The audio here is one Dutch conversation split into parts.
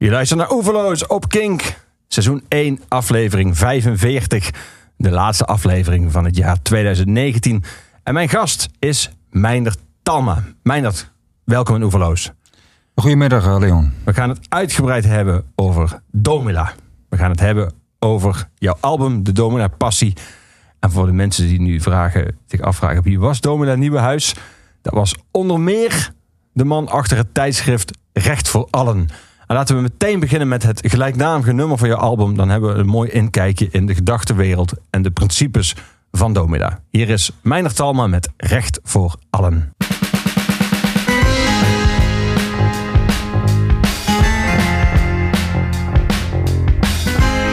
Je luistert naar Oeverloos op Kink. Seizoen 1, aflevering 45. De laatste aflevering van het jaar 2019. En mijn gast is Meindert Talma. Meindert, welkom in Oeverloos. Goedemiddag, eh, Leon. We gaan het uitgebreid hebben over Domila. We gaan het hebben over jouw album, De Domila Passie. En voor de mensen die nu vragen, zich afvragen wie was Domila Nieuwenhuis? Dat was onder meer de man achter het tijdschrift Recht voor Allen. En laten we meteen beginnen met het gelijknamige nummer van je album. Dan hebben we een mooi inkijkje in de gedachtenwereld en de principes van Domida. Hier is Meijner Talma met Recht voor Allen.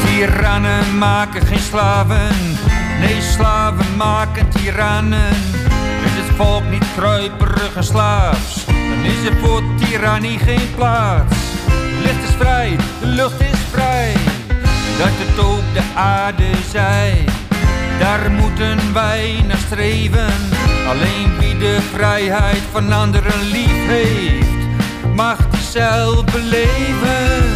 Tirannen maken geen slaven, nee slaven maken tirannen. Is het volk niet kruiperig en slaafs, dan is er voor tirannie geen plaats. Licht is vrij, de lucht is vrij, dat het ook de aarde zij. Daar moeten wij naar streven, alleen wie de vrijheid van anderen lief heeft, mag die zelf beleven.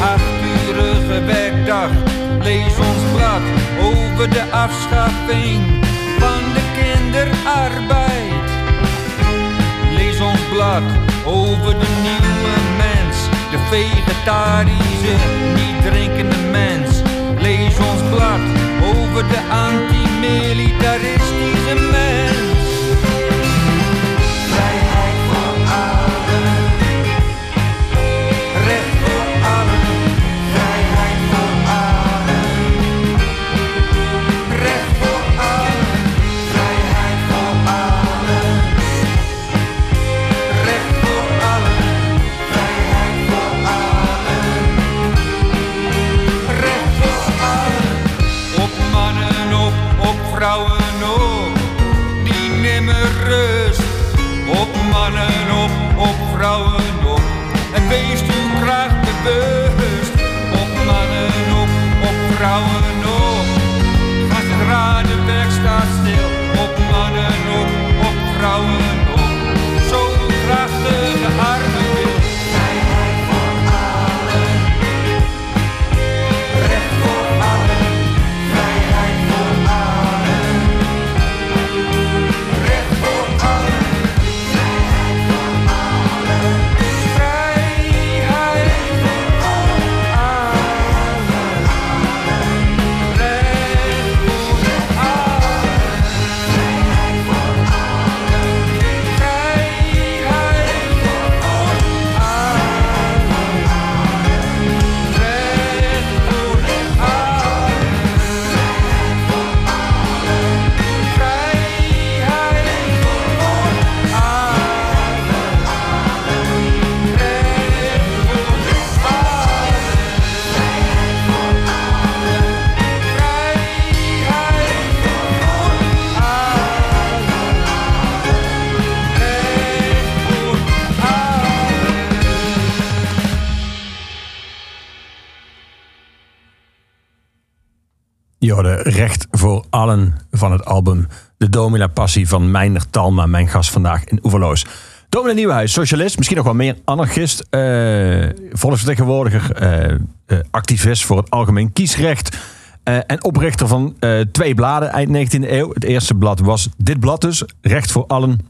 Achturige werkdag, lees ons blad over de afschaffing van de kinderarbeid. Lees ons blad over de nieuwe mens, de vegetarische, niet drinkende mens. Lees ons blad over de antimilitaristische mens. Bewust. Op mannen op, op vrouwen op. Ga zodra de staat stil. Recht voor Allen van het album De Domina Passie van Meijner Talma, mijn gast vandaag in Oeverloos. Domina Nieuwenhuis, socialist, misschien nog wel meer anarchist, eh, volksvertegenwoordiger, eh, eh, activist voor het algemeen kiesrecht eh, en oprichter van twee bladen eind 19e eeuw. Het eerste blad was dit blad dus, Recht voor Allen.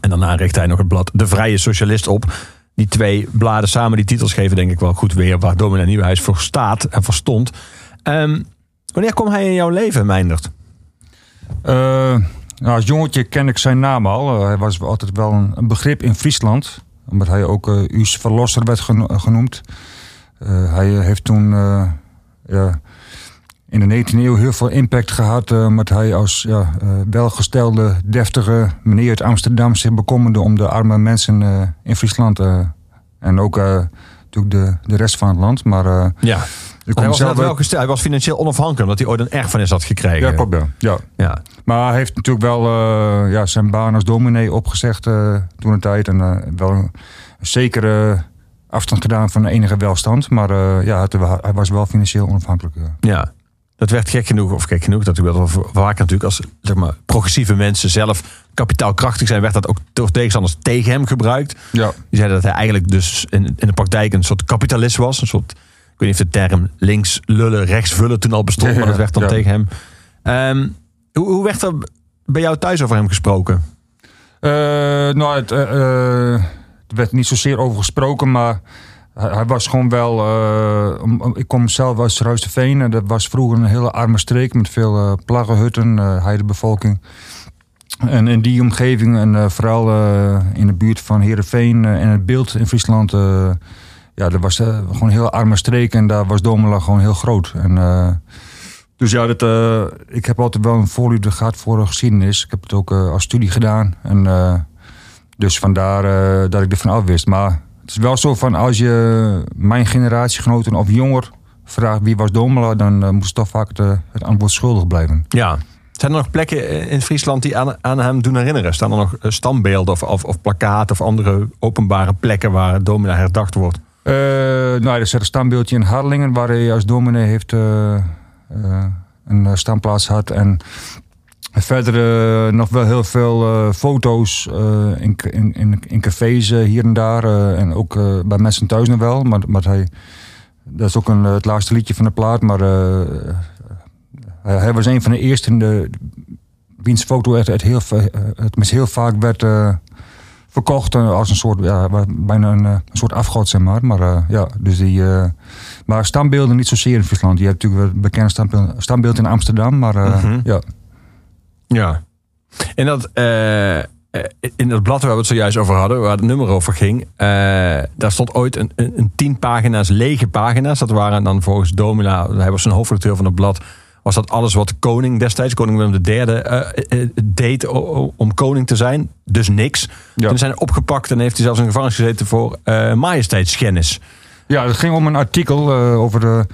En daarna richt hij nog het blad De Vrije Socialist op. Die twee bladen samen die titels geven denk ik wel goed weer waar Domina Nieuwenhuis voor staat en voor stond. Ehm, wanneer kwam hij in jouw leven, Meindert? Eh, nou, als jongetje ken ik zijn naam al. Eh, hij was altijd wel een, een begrip in Friesland. Omdat hij ook uh, Us Verlosser werd geno- genoemd. Eh, hij heeft toen eh, ja, in de 19e eeuw heel veel impact gehad. eh, omdat hij als ja, eh, welgestelde, deftige meneer uit Amsterdam zich bekommerde om de arme mensen eh, in Friesland. eh, En ook eh, natuurlijk de, de rest van het land. Maar eh, Ja. Ik Hij was, zelf wel gesteld, hij was financieel onafhankelijk, omdat hij ooit een erfenis had gekregen. Ja, klopt, ja. ja. Ja. Maar hij heeft natuurlijk wel eh, ja, zijn baan als dominee opgezegd eh, toen een tijd. En eh, wel een, zekere afstand gedaan van enige welstand. Maar ja, het- hij was wel financieel onafhankelijk. ja. Dat werd gek genoeg, of gek genoeg, dat werd wel vaak natuurlijk als zeg maar, progressieve mensen zelf kapitaalkrachtig zijn, werd dat ook door tegenstanders tegen hem gebruikt. Ja, Die zeiden dat hij eigenlijk dus in, in de praktijk een soort kapitalist was. Een soort, ik weet niet of de term links lullen, rechts vullen toen al bestond, maar dat werd dan ja. tegen hem. Ehm, hoe, hoe werd er bij jou thuis over hem gesproken? Eh, nou, het, eh, eh, er werd niet zozeer over gesproken, maar hij, hij was gewoon wel. ik kom zelf uit Ruisterveen en dat was vroeger een hele arme streek met veel plaggenhutten, heidebevolking. En in die omgeving en vooral in de buurt van Heerenveen en het beeld in Friesland. Ja, dat was eh, gewoon een heel arme streek en daar was Domela gewoon heel groot. En, eh, dus ja, dat, eh, ik heb altijd wel een voorliefde gehad voor de geschiedenis. Ik heb het ook als studie gedaan. En, dus vandaar dat ik ervan af wist. Maar het is wel zo van als je mijn generatiegenoten of jonger vraagt wie was Domela, dan moest toch vaak het, antwoord schuldig blijven. Ja. Zijn er nog plekken in Friesland die aan, aan hem doen herinneren? Staan er nog standbeelden of, of, of plakkaten of andere openbare plekken waar Domina herdacht wordt? Eh, nou, er zit een standbeeldje in Harlingen waar hij als dominee heeft eh, eh, een standplaats had. En verder nog wel heel veel foto's in, in, in, in cafés hier en daar. en ook bij mensen thuis nog wel. Maar, maar hij, dat is ook een, het laatste liedje van de plaat. Maar hij, hij was een van de eerste de, wiens foto echt heel, het mis heel vaak werd verkocht als een soort, ja, bijna een, eh, een soort afgod, zeg maar. Maar eh, ja, dus die, eh, maar standbeelden niet zozeer in Friesland. Je hebt natuurlijk wel een bekend standbeeld, standbeeld in Amsterdam, maar Mhm. ja. Ja. En dat, in dat blad waar we het zojuist over hadden, waar het nummer over ging, daar stond ooit een, een, een tien pagina's lege pagina's. Dat waren dan volgens Domila, hij was een hoofdredacteur van het blad, was dat alles wat de koning destijds, koning Willem III, eh, eh, deed o- o- om koning te zijn. Dus niks. Ja. Toen zijn opgepakt en heeft hij zelfs in gevangenis gezeten voor eh majesteitsschennis. ja, het ging om een artikel eh, over de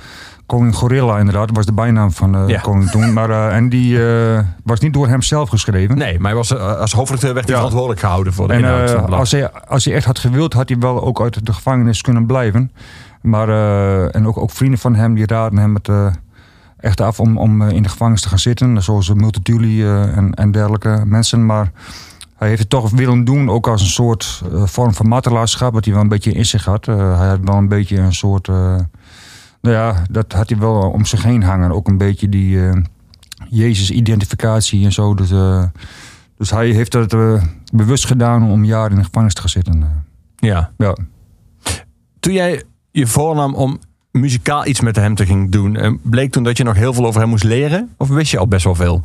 koning Gorilla inderdaad. Dat was de bijnaam van de Ja. koning toen. Maar, eh, en die eh, was niet door hem zelf geschreven. Nee, maar hij was, eh, als hoofdredacteur werd hij Ja. verantwoordelijk gehouden voor de En inhoud van eh, het blad. als, hij, als hij echt had gewild, had hij wel ook uit de gevangenis kunnen blijven. Maar, eh, en ook, ook vrienden van hem die raden hem het eh, echt af om, om eh, in de gevangenis te gaan zitten. Zoals Multatuli eh, en, en dergelijke mensen. Maar hij heeft het toch willen doen, ook als een soort eh, vorm van martelaarschap, wat hij wel een beetje in zich had. Hij had wel een beetje een soort. nou ja, dat had hij wel om zich heen hangen. Ook een beetje die Jezus-identificatie en zo. Dus, dus hij heeft het eh, bewust gedaan om jaren in de gevangenis te gaan zitten. Ja. ja. Toen jij je voornam om muzikaal iets met hem te gaan doen, eh, bleek toen dat je nog heel veel over hem moest leren? Of wist je al best wel veel?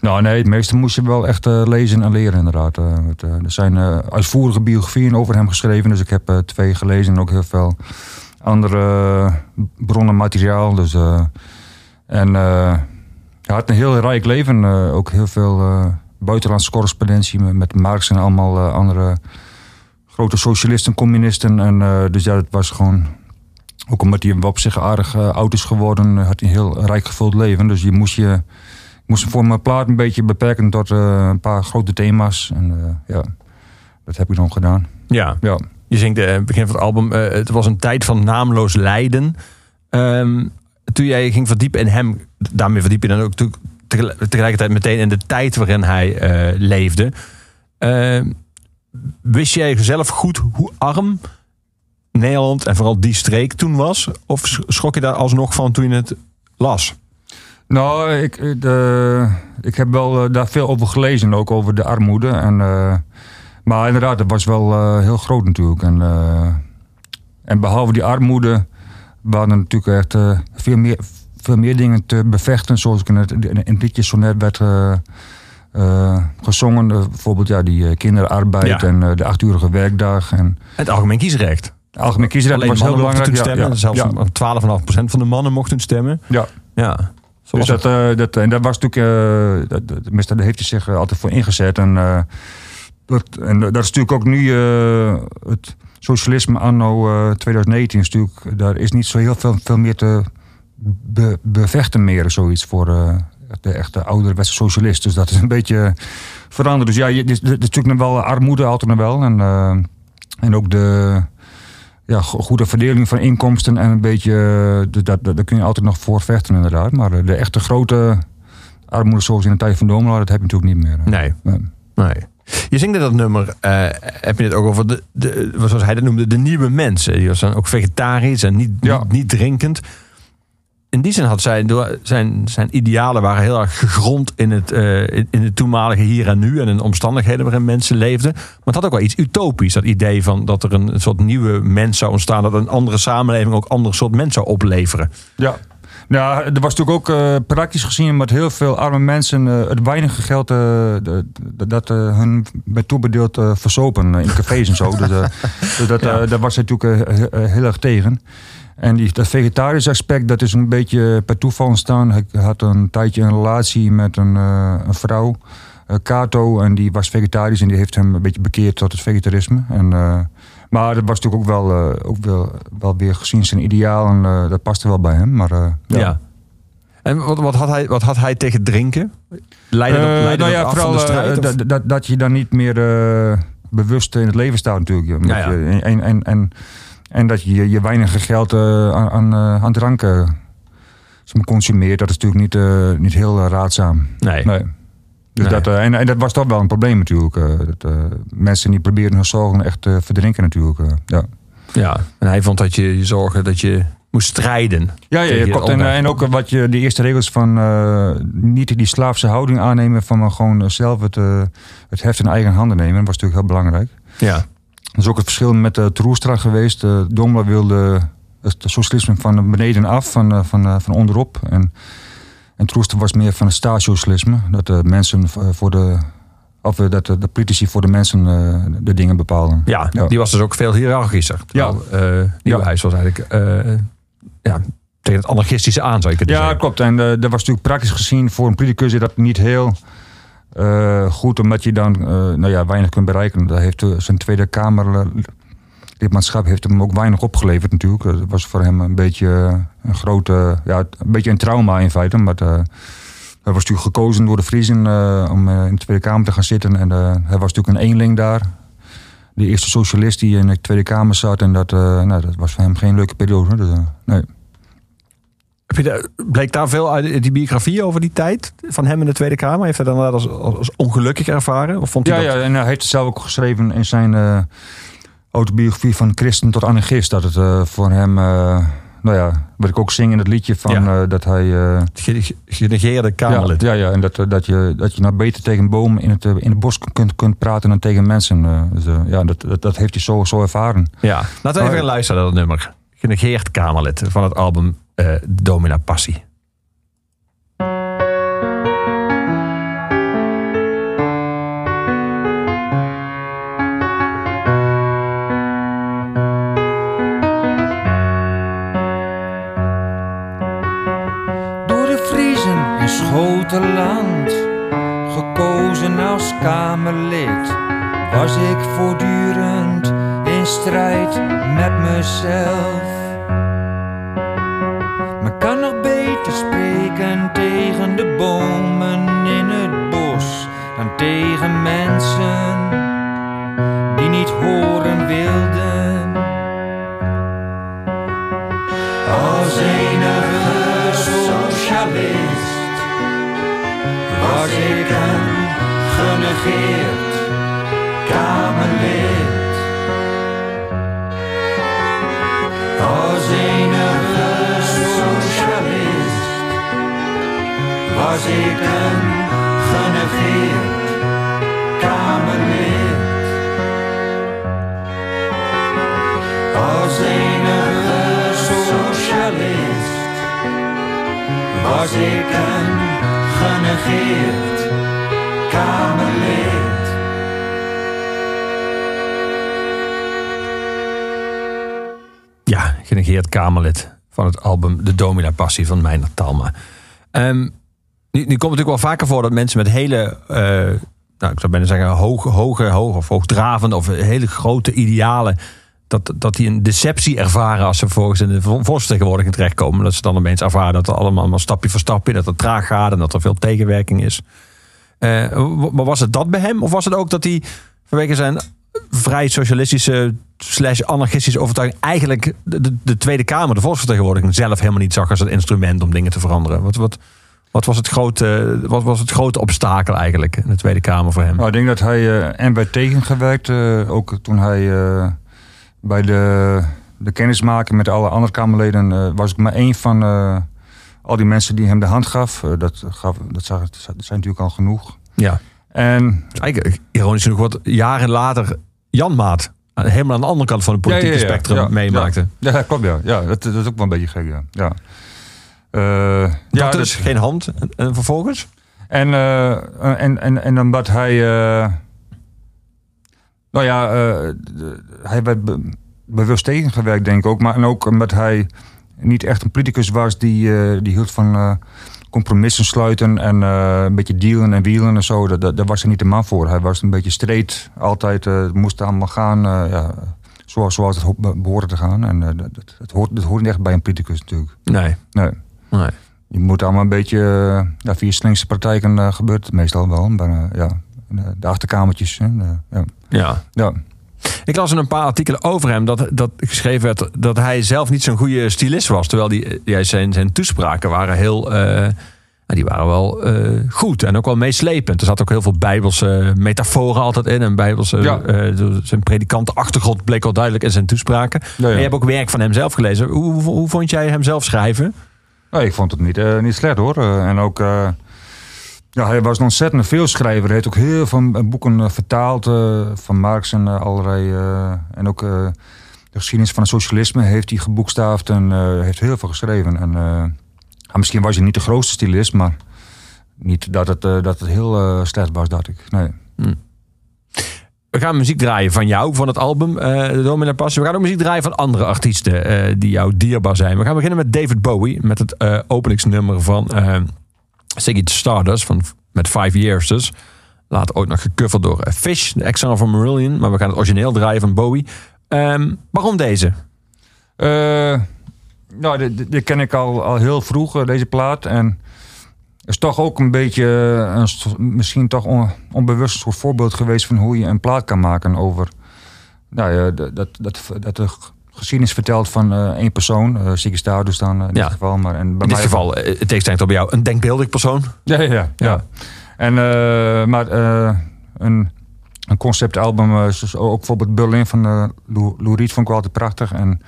Nou nee, het meeste moest je wel echt eh, lezen en leren inderdaad. Eh, het, eh, er zijn eh, uitvoerige biografieën over hem geschreven. Dus ik heb eh, twee gelezen en ook heel veel andere eh, bronnen materiaal. Dus, eh, en eh, hij had een heel rijk leven. eh, ook heel veel eh, buitenlandse correspondentie met, Marx en allemaal eh, andere grote socialisten, communisten. En, eh, dus ja, het was gewoon... Ook omdat hij op zich aardig eh, oud is geworden, had hij een heel rijk gevuld leven. Dus je moest je moest voor mijn plaat een beetje beperken tot eh, een paar grote thema's. En eh, ja, dat heb ik dan gedaan. Ja. Ja. Je zingt het begin van het album, het was een tijd van naamloos lijden. Ehm, toen jij ging verdiepen in hem, daarmee verdiep je dan ook tegelijkertijd meteen in de tijd waarin hij leefde. Ehm, wist jij zelf goed hoe arm Nederland en vooral die streek toen was? Of sch- schrok je daar alsnog van toen je het las? Nou, ik, de, ik heb wel eh, daar veel over gelezen, ook over de armoede. En, eh, maar inderdaad, dat was wel eh, heel groot natuurlijk. En, en behalve die armoede waren er natuurlijk echt veel, meer, veel meer dingen te bevechten. Zoals ik in het, in het liedje zo net werd gezongen. Bijvoorbeeld ja, die kinderarbeid Ja. en de achtuurige werkdag. En Het algemeen kiesrecht. Algemeen kiesrecht Alleen was heel mannen mochten belangrijk. toen stemmen. ja, Zelfs 12,5% van de mannen mochten stemmen. ja. Ja. Zo Dus dat, eh, dat, en dat was natuurlijk, eh, dat, dat, heeft hij zich eh, altijd voor ingezet. En, dat, en dat is natuurlijk ook nu het socialisme anno eh, 2019 is natuurlijk, daar is niet zo heel veel, veel meer te be- bevechten meer, zoiets voor de echte ouderwetse socialist. Dus dat is een beetje veranderd. Dus ja, er is natuurlijk nog wel armoede altijd nog wel. En, en ook de ja, go- goede verdeling van inkomsten en een beetje, eh, dus dat, dat, daar kun je altijd nog voor vechten inderdaad. Maar eh, de echte grote armoede zoals in de tijd van Domela, dat heb je natuurlijk niet meer. Nee. Nee. Nee. Je zingt in dat nummer, eh, heb je het ook over, de, de, zoals hij dat noemde, de nieuwe mensen. Die zijn ook vegetarisch en niet, Ja. niet, niet drinkend. In die zin had zij, zijn, zijn idealen waren heel erg gegrond in het, eh, in, het toenmalige hier en nu. En in de omstandigheden waarin mensen leefden. Maar het had ook wel iets utopisch. Dat idee van dat er een, soort nieuwe mens zou ontstaan. Dat een andere samenleving ook een ander soort mens zou opleveren. Ja. Ja, er was natuurlijk ook eh, praktisch gezien met heel veel arme mensen eh, het weinige geld de- dat hun werd toebedeeld versopen in cafés en zo. Dus, dus dat, Ja. daar was hij natuurlijk he- heel erg tegen. En die, dat vegetarisch aspect, dat is een beetje per toeval ontstaan. Hij had een tijdje een relatie met een, eh, een vrouw, eh, Kato, en die was vegetarisch en die heeft hem een beetje bekeerd tot het vegetarisme. En, eh, maar dat was natuurlijk ook wel, ook wel, wel weer gezien zijn ideaal en dat paste wel bij hem. Maar, Ja. ja. En wat, wat, had hij, wat had hij tegen drinken? Leidde dat, leidde nou ja, vooral strijd? dat, dat, dat je dan niet meer bewust in het leven staat natuurlijk. Omdat Ja, ja. Je, en, en, en, en dat je je weinige geld eh, aan, aan, eh, aan maar, consumeert. Dat is natuurlijk niet, eh, niet heel eh, raadzaam. nee. Nee. Dus Nee. Dat, eh, en, en dat was toch wel een probleem natuurlijk. eh, dat, eh, mensen die proberen hun zorgen echt te verdrinken natuurlijk. eh, ja. Ja, en hij vond dat je je zorgen dat je moest strijden. Ja, ja. En, en ook wat je, de eerste regels van eh, niet die slaafse houding aannemen, van maar gewoon zelf het, eh, het heft in eigen handen nemen, was natuurlijk heel belangrijk. Ja, Dat is ook het verschil met uh, Troelstra geweest. Uh, Domla wilde het socialisme van beneden af, van, uh, van, van onderop. En, en Troelstra was meer van het staatssocialisme. Dat de mensen voor de. Of dat de, de politici voor de mensen de dingen bepalen. ja, ja, die was dus ook veel hiërarchischer. Ja. Nieuwenhuis was eigenlijk ja, tegen het anarchistische aan, zou je kunnen ja, zeggen. Ja, klopt. En dat was natuurlijk praktisch gezien voor een politicus dat niet heel uh, goed, omdat je dan uh, nou ja, weinig kunt bereiken. Dat heeft uh, zijn Tweede Kamer lidmaatschap heeft hem ook weinig opgeleverd natuurlijk. Dat was voor hem een beetje een grote, ja, een beetje een trauma in feite. Maar hij was natuurlijk gekozen door de Vriezen uh, om in de Tweede Kamer te gaan zitten. En hij was natuurlijk een eenling daar. De eerste socialist die in de Tweede Kamer zat. En dat, nou, dat was voor hem geen leuke periode. Dus, nee. Bleek daar veel uit die biografie over die tijd van hem in de Tweede Kamer? Heeft hij dan dat als, als ongelukkig ervaren? Of vond ja, hij dat... ja, en hij heeft het zelf ook geschreven in zijn uh, autobiografie van christen tot anarchist. Dat het uh, voor hem, uh, nou ja, wat ik ook zing in het liedje van ja. dat hij... Genegeerde Kamerlid. Ja, ja, ja en dat, dat, je, dat je nou beter tegen bomen in het, in het bos kunt, kunt praten dan tegen mensen. Dus, ja, dat, dat, dat, heeft hij zo, zo ervaren. Ja, laten we even luisteren naar dat nummer. Genegeerd Kamerlid van het album uh, Domina Passie. Schotenland, gekozen als Kamerlid, was ik voortdurend in strijd met mezelf. De bomen in het bos dan tegen mensen die niet horen wilden. Als enige socialist was ik een genegeerd Kamerlid. Was ik een genegeerd Kamerlid. Als enige socialist was ik een genegeerd Kamerlid. Ja, genegeerd Kamerlid van het album De Domina Passie van Meijner Talma. Um, nu, nu komt het natuurlijk wel vaker voor dat mensen met hele, uh, nou, ik zou bijna zeggen, hoge, hoge, hoge of hoogdravende of hele grote idealen dat, dat die een deceptie ervaren als ze vervolgens in de vo- volksvertegenwoordiging terechtkomen. Dat ze dan opeens ervaren dat het allemaal maar stapje voor stapje, dat het traag gaat en dat er veel tegenwerking is. Eh, maar was het dat bij hem? Of was het ook dat hij vanwege zijn vrij socialistische slash anarchistische overtuiging eigenlijk de, de, de Tweede Kamer, de volksvertegenwoordiging, zelf helemaal niet zag als een instrument om dingen te veranderen? Wat, wat, wat, was, het grote, wat was het grote obstakel eigenlijk in de Tweede Kamer voor hem? Nou, ik denk dat hij eh, en werd tegengewerkt. eh, ook toen hij eh, bij de, de kennismaking met alle andere Kamerleden was ik maar één van al die mensen die hem de hand gaf. Dat, gaf dat, zag, dat zijn natuurlijk al genoeg. Ja. En Dus eigenlijk, ironisch genoeg, wat jaren later Jan Maat helemaal aan de andere kant van het politieke Ja, ja, ja. spectrum meemaakte. ja, ja, klopt ja. ja dat, dat is ook wel een beetje gek. Ja. Ja. Eh, Dat ja, dus, geen hand. En, en vervolgens? En, eh, en, en, en omdat hij. eh, nou ja, hij werd be- bewust tegengewerkt, denk ik ook. Maar en ook omdat hij niet echt een politicus was die, die hield van compromissen sluiten en een beetje dealen en wielen en zo. Dat, dat, daar was hij niet de man voor. Hij was een beetje streed, altijd. het moest allemaal gaan uh, ja, zoals, zoals het ho- be- behoorde te gaan. En uh, dat, dat, dat, hoort, dat hoort niet echt bij een politicus natuurlijk. Nee. Nee. Nee. Je moet allemaal een beetje, ja, via slinkse praktijken uh, gebeurt het meestal wel. Maar uh, ja, de achterkamertjes. Hè, ja. Ja. ja. Ik las in een paar artikelen over hem dat, dat geschreven werd dat hij zelf niet zo'n goede stylist was. Terwijl die, ja, zijn, zijn toespraken waren heel. Uh, die waren wel uh, goed en ook wel meeslepend. Er zat ook heel veel bijbelse metaforen altijd in. En bijbelse, ja. uh, zijn predikantenachtergrond bleek al duidelijk in zijn toespraken. Ja, ja. En je hebt ook werk van hem zelf gelezen. Hoe, hoe, hoe vond jij hem zelf schrijven? Nee, ik vond het niet, uh, niet slecht hoor. en ook, uh, ja, hij was een ontzettend veel schrijver. Hij heeft ook heel veel boeken vertaald van Marx en allerlei. en ook de geschiedenis van het socialisme heeft hij geboekstaafd en heeft heel veel geschreven. En, misschien was hij niet de grootste stylist, maar niet dat het, dat het heel slecht was, dacht ik. Nee. Hm. We gaan muziek draaien van jou, van het album uh, De Domina Passie. We gaan ook muziek draaien van andere artiesten uh, die jou dierbaar zijn. We gaan beginnen met David Bowie, met het uh, openingsnummer van uh, Ziggy Stardust, van, met Five Years dus. Later ook nog gecoverd door Fish, de Exile van Marillion. Maar we gaan het origineel draaien van Bowie. Um, waarom deze? Nou, dit, ken ik al, al heel vroeg, deze plaat. En is toch ook een beetje, een, misschien toch on, onbewust soort voorbeeld geweest van hoe je een plaat kan maken over, nou ja, dat, dat, dat, dat de geschiedenis vertelt van uh, één persoon, uh, Ziggy Stardust dan uh, in ja. dit geval. Maar, en bij in dit geval, het tegenstelling op jou, een denkbeeldig persoon. Ja, ja, ja. ja. En, uh, maar een, een conceptalbum, dus ook bijvoorbeeld Berlin van Lou, Lou Reed vond ik wel altijd prachtig. En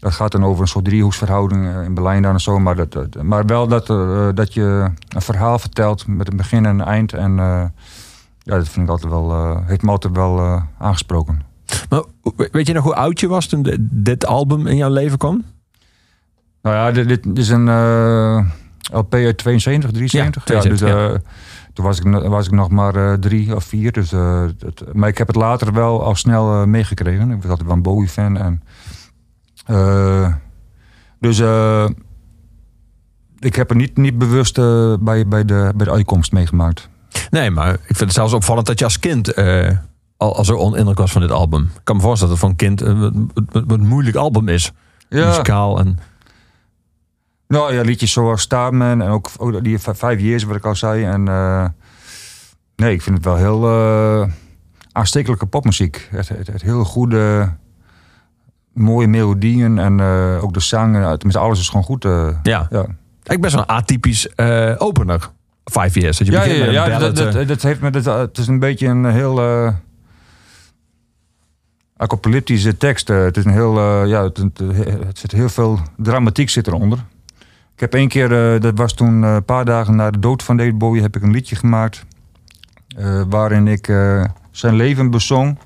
dat gaat dan over een soort driehoeksverhouding in Berlijn dan en zo. Maar, dat, dat, maar wel dat, uh, dat je een verhaal vertelt met een begin en een eind. En uh, ja, dat vind ik altijd wel, heeft me altijd wel aangesproken. Maar weet je nog hoe oud je was toen dit album in jouw leven kwam? Nou ja, dit, dit is een LP uit 72, 73. Ja, 72 ja, dus, toen was ik, was ik nog maar drie of vier. Dus, maar ik heb het later wel al snel meegekregen. Ik was altijd wel een Bowie-fan en... Uh, dus uh, ik heb er niet, niet bewust uh, bij, bij, de, bij de uitkomst meegemaakt. Nee, maar ik vind het zelfs opvallend dat je als kind al, al zo onindruk was van dit album. Ik kan me voorstellen dat het een kind een, een, moeilijk album is. Ja. Muzikaal en... Nou ja, liedjes zoals Starman en ook, ook die Five Years, wat ik al zei. En nee, ik vind het wel heel aanstekelijke popmuziek. Het, het, het heel goede mooie melodieën en uh, ook de zang. Tenminste, alles is gewoon goed. Uh, ja. ja. Ik ben zo'n atypisch uh, opener. Five Years. Dat je ja, ja, ja, dat, dat, dat, heeft me, dat, het is een beetje een heel apocalyptische tekst. het is een heel, ja, het, het, zit heel veel dramatiek zit eronder. Ik heb één keer, dat was toen een paar dagen na de dood van David Bowie, heb ik een liedje gemaakt. waarin ik zijn leven bezong.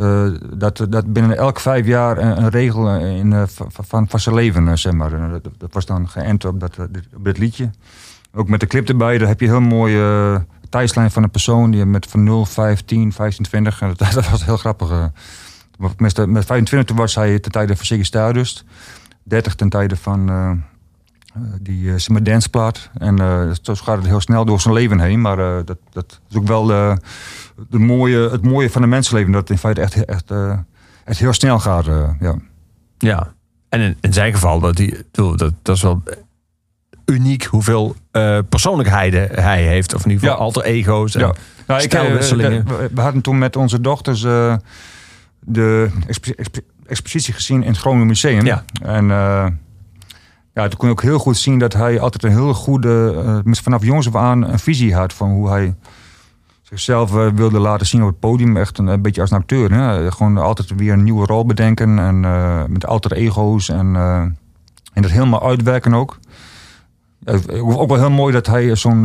Uh, dat, dat binnen elk vijf jaar een, een regel in, uh, van, van zijn leven, uh, zeg maar. Dat, dat, was dan geënt op, dat, op dit liedje. Ook met de clip erbij, daar heb je een heel mooie tijdslijn van een persoon... die met van 0, 5, 10, 15, 20... Dat, dat was heel grappig. Met, met 25 toen was hij ten tijde van Ziggy Stardust. 30 ten tijde van die uh, zeg maar danceplaat. En uh, zo gaat het heel snel door zijn leven heen. Maar dat, dat is ook wel de mooie, het mooie van een mensenleven. Dat het in feite echt, echt het heel snel gaat. eh, ja. Ja. En in, in zijn geval, dat, die, dat, dat is wel uniek hoeveel eh, persoonlijkheden hij heeft. Of in ieder geval Ja. alter ego's. En, Ja. Nou, ik, eh, we, we hadden toen met onze dochters eh, de expo- expo- expositie gezien in het Groningen Museum. Ja. En eh, ja, toen kon je ook heel goed zien dat hij altijd een heel goede, tenminste vanaf jongs af aan, een visie had van hoe hij zichzelf eh, wilde laten zien op het podium. Echt een, een beetje als een acteur. Hè? Gewoon altijd weer een nieuwe rol bedenken en eh, met alter ego's en, en dat helemaal uitwerken ook. Ook wel heel mooi dat hij zo'n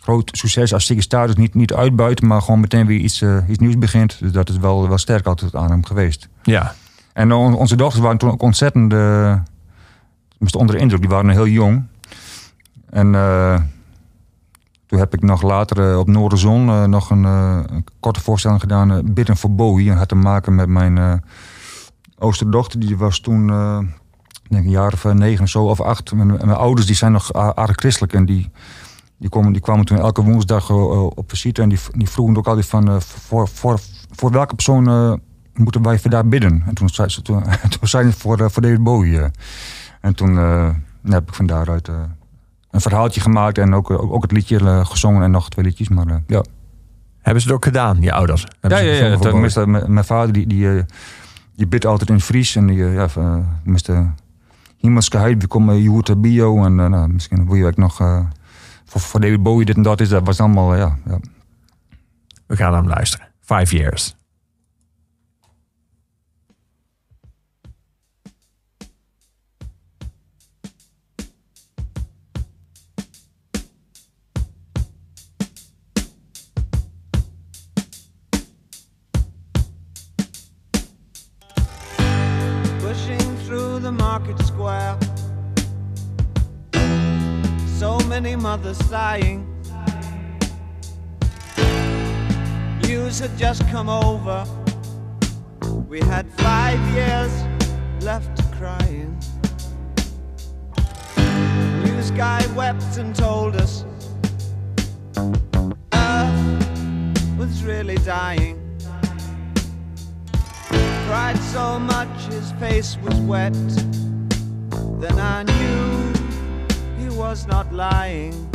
groot succes als Ziggy Stardust niet, niet uitbuit, maar gewoon meteen weer iets, iets nieuws begint. Dus dat is wel, wel sterk altijd aan hem geweest. ja. En on- onze dochters waren toen ook ontzettend tenminste onder de indruk. Die waren heel jong. En eh, toen heb ik nog later eh, op Noorderzon eh, nog een, een korte voorstelling gedaan. Bidden voor Bowie. En had te maken met mijn oosterdochter. Die was toen eh, ik denk een jaar of negen of zo of acht. Mijn, ouders die zijn nog aardig christelijk. En die, die, kwamen, die kwamen toen elke woensdag op visite. En die, vroegen ook altijd van... voor, voor, voor welke persoon moeten wij vandaag bidden? En toen zei ze toen, toen zei ze voor, voor David Bowie. En toen eh, heb ik van daaruit eh, een verhaaltje gemaakt. En ook, ook, ook het liedje eh, gezongen en nog twee liedjes. Maar ja. Hebben ze het ook gedaan, je ouders? Hebben Ja, ja, ja. Tenminste, mijn- vader die, die, die bidt altijd in Fries. En die, ja, tenminste, Himmelske Heid, wie komt je hoort bio. En nou, misschien wil je ook nog voor, voor David Bowie dit en dat is. Dat was allemaal, ja, ja. We gaan hem luisteren. Five Years. So many mothers sighing. News had just come over. We had five years left crying. News guy wept and told us Earth was really dying cried so much his face was wet. Then I knew he was not lying.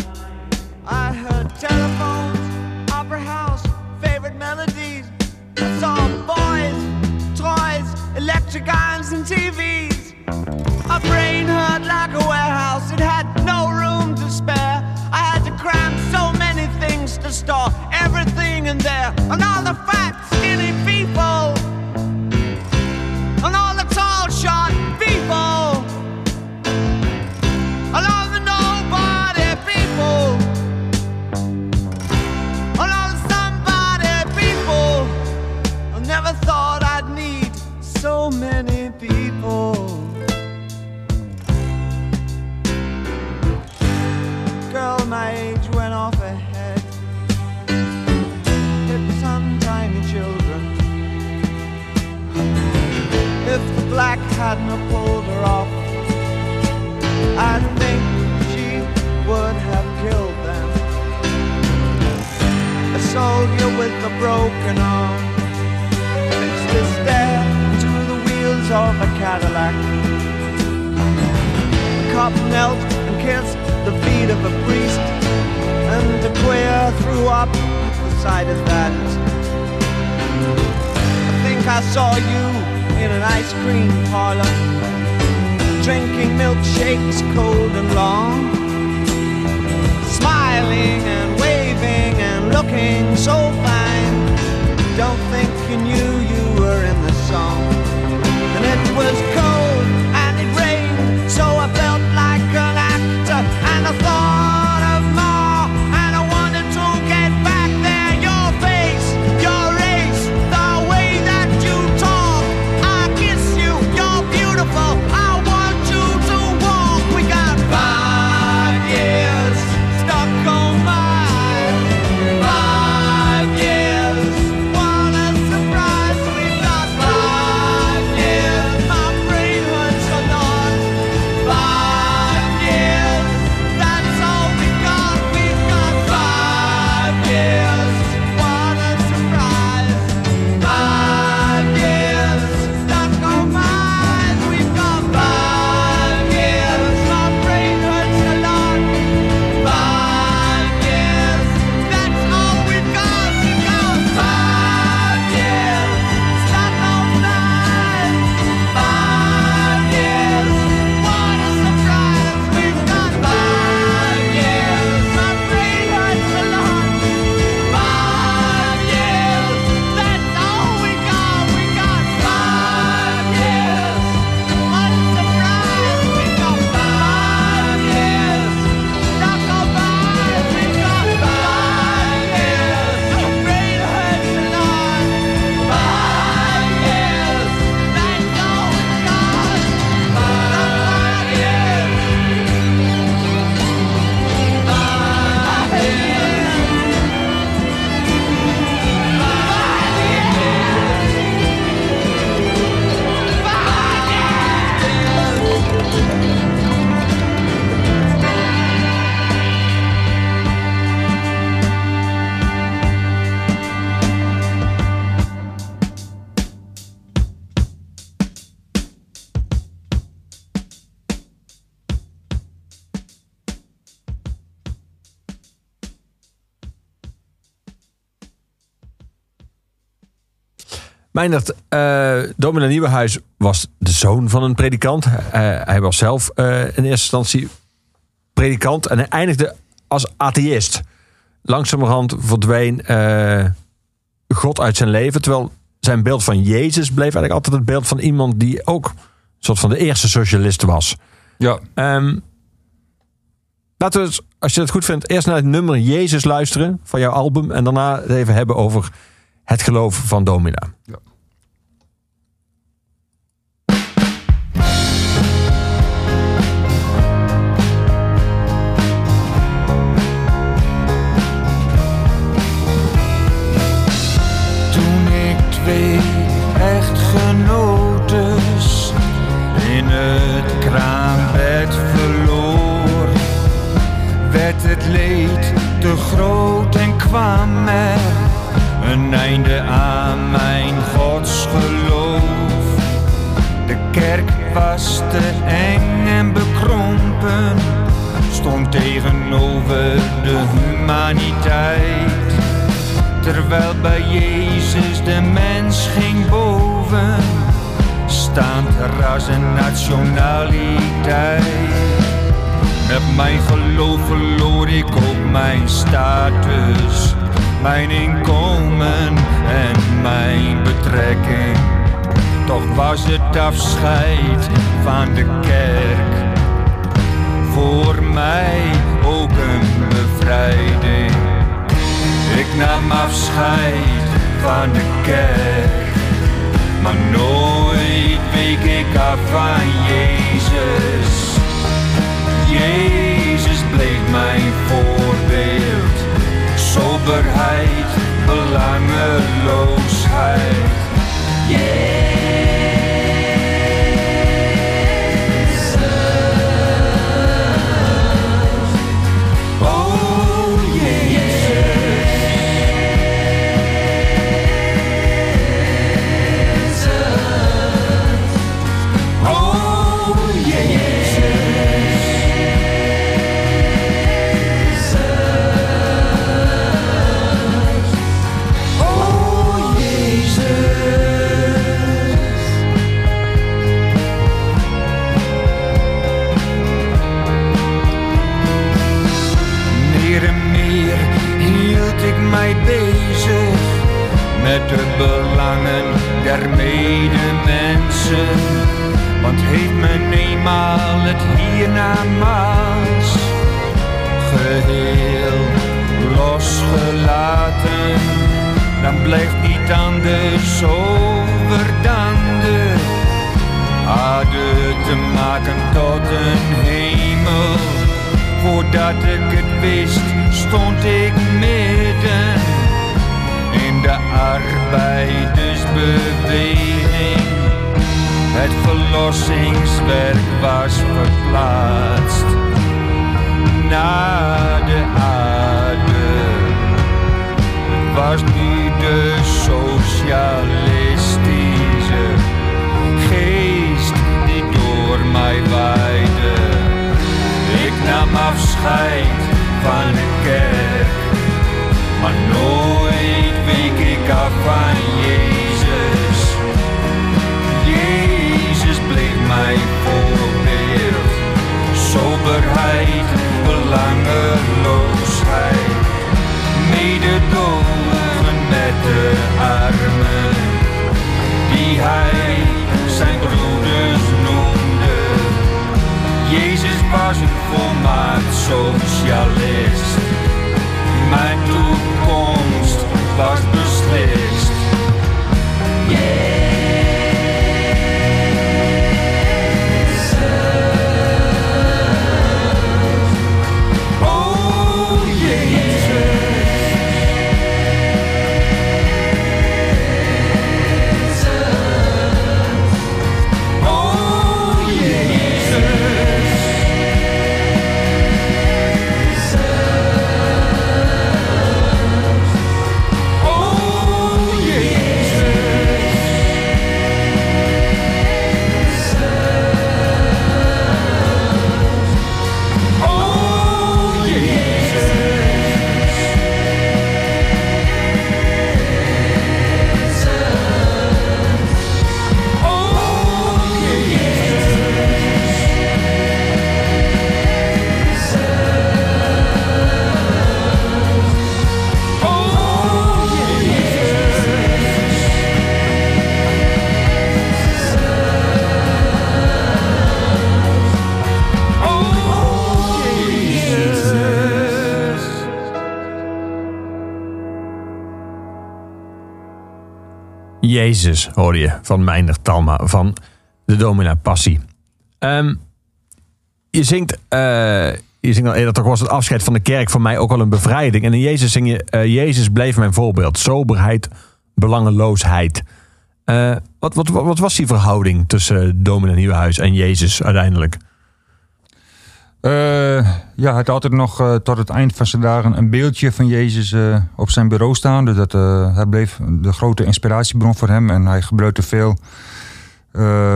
I heard telephones, opera house, favorite melodies. I saw boys, toys, electric irons, and TVs. My brain hurt like a warehouse, it had no room to spare. I had to cram so many things to store everything in there, and all the fat, hadn't pulled her off, I think she would have killed them. A soldier with a broken arm fixed his stare to the wheels of a Cadillac. A cop knelt and kissed the feet of a priest, and a queer threw up the sight of that. I think I saw you in an ice cream parlor, drinking milkshakes cold and long, smiling and waving and looking so fine. Don't think you knew you were in the song. And it was Meindert, eh Dominee Nieuwenhuis was de zoon van een predikant. Eh, hij was zelf eh, in eerste instantie predikant en hij eindigde als atheïst. Langzamerhand verdween God uit zijn leven, terwijl zijn beeld van Jezus bleef eigenlijk altijd het beeld van iemand die ook een soort van de eerste socialist was. Ja, Ehm, laten we, als je het goed vindt, eerst naar het nummer Jezus luisteren van jouw album. En daarna even hebben over het geloof van Domina. Ja. Toen ik twee echtgenotes in het kraambed verloor, werd het leed te groot en kwam er een einde aan mijn godsgeloof. De kerk was te eng en bekrompen, stond tegenover de humaniteit. Terwijl bij Jezus de mens ging boven, staan ras en nationaliteit. Met mijn geloof verloor ik ook mijn status, mijn inkomen en mijn betrekking. Toch was het afscheid van de kerk voor mij ook een bevrijding. Ik nam afscheid van de kerk, maar nooit week ik af van Jezus. Jezus bleef mijn voorbeeld, soberheid, belangeloosheid. Jezus. De belangen der medemensen. Want heeft men eenmaal het hiernamaals geheel losgelaten, dan blijft niet anders over dan de aarde te maken tot een hemel. Voordat ik het wist, stond ik midden de arbeidersbeweging. Het verlossingswerk was verplaatst naar de aarde. Was nu de socialistische geest die door mij waaide. Ik nam afscheid van de kerk, maar nooit week ik af van Jezus. Jezus bleef mijn voorbeeld, soberheid, belangeloosheid, mededogen met de armen, die hij zijn broeders noemde. Jezus was een volmaakt socialist. Mijn toekomst was beslist. Jezus, hoorde je, van Meindert Talma, van de Domina Passie. Ehm, je zingt, eh, je zingt al eerder, toch was het afscheid van de kerk voor mij ook wel een bevrijding. En in Jezus zing je, eh, Jezus bleef mijn voorbeeld. Soberheid, belangeloosheid. Eh, wat, wat, wat, wat was die verhouding tussen Domina Nieuwenhuis en Jezus uiteindelijk? Eh, ja, hij had altijd nog eh, tot het eind van zijn dagen een beeldje van Jezus eh, op zijn bureau staan. Dus dat, hij bleef de grote inspiratiebron voor hem. En hij gebruikte veel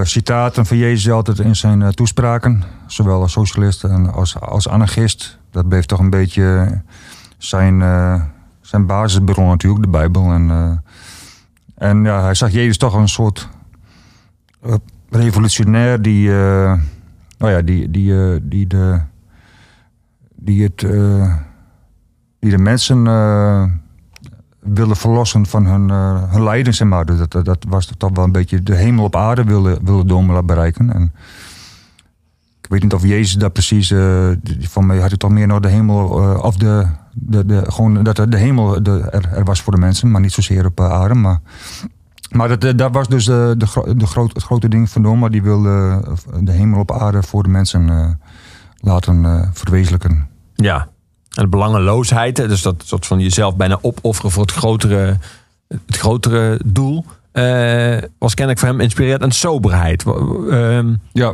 citaten van Jezus altijd in zijn toespraken. Zowel als socialist en als, als anarchist. Dat bleef toch een beetje zijn, zijn basisbron natuurlijk, de Bijbel. En, en ja, hij zag Jezus toch een soort revolutionair die... nou ja, die, die, eh, die, de, die, het, eh, die de mensen eh, willen verlossen van hun, eh, hun lijden, zeg maar. Dus dat, dat, was toch wel een beetje de hemel op aarde willen, willen Domela bereiken. En ik weet niet of Jezus dat precies, van mij had het toch meer nog de hemel, of de, de, de, gewoon dat de hemel de, er, er was voor de mensen, maar niet zozeer op aarde. Maar, maar dat, eh, dat was dus de, de, gro- de groot, het grote ding van Doma. Die wilde eh, de hemel op aarde voor de mensen eh, laten eh, verwezenlijken. Ja, en de belangeloosheid, dus dat soort van jezelf bijna opofferen voor het grotere, het grotere doel, eh, was kennelijk voor hem inspirerend. En soberheid. Ehm, Ja,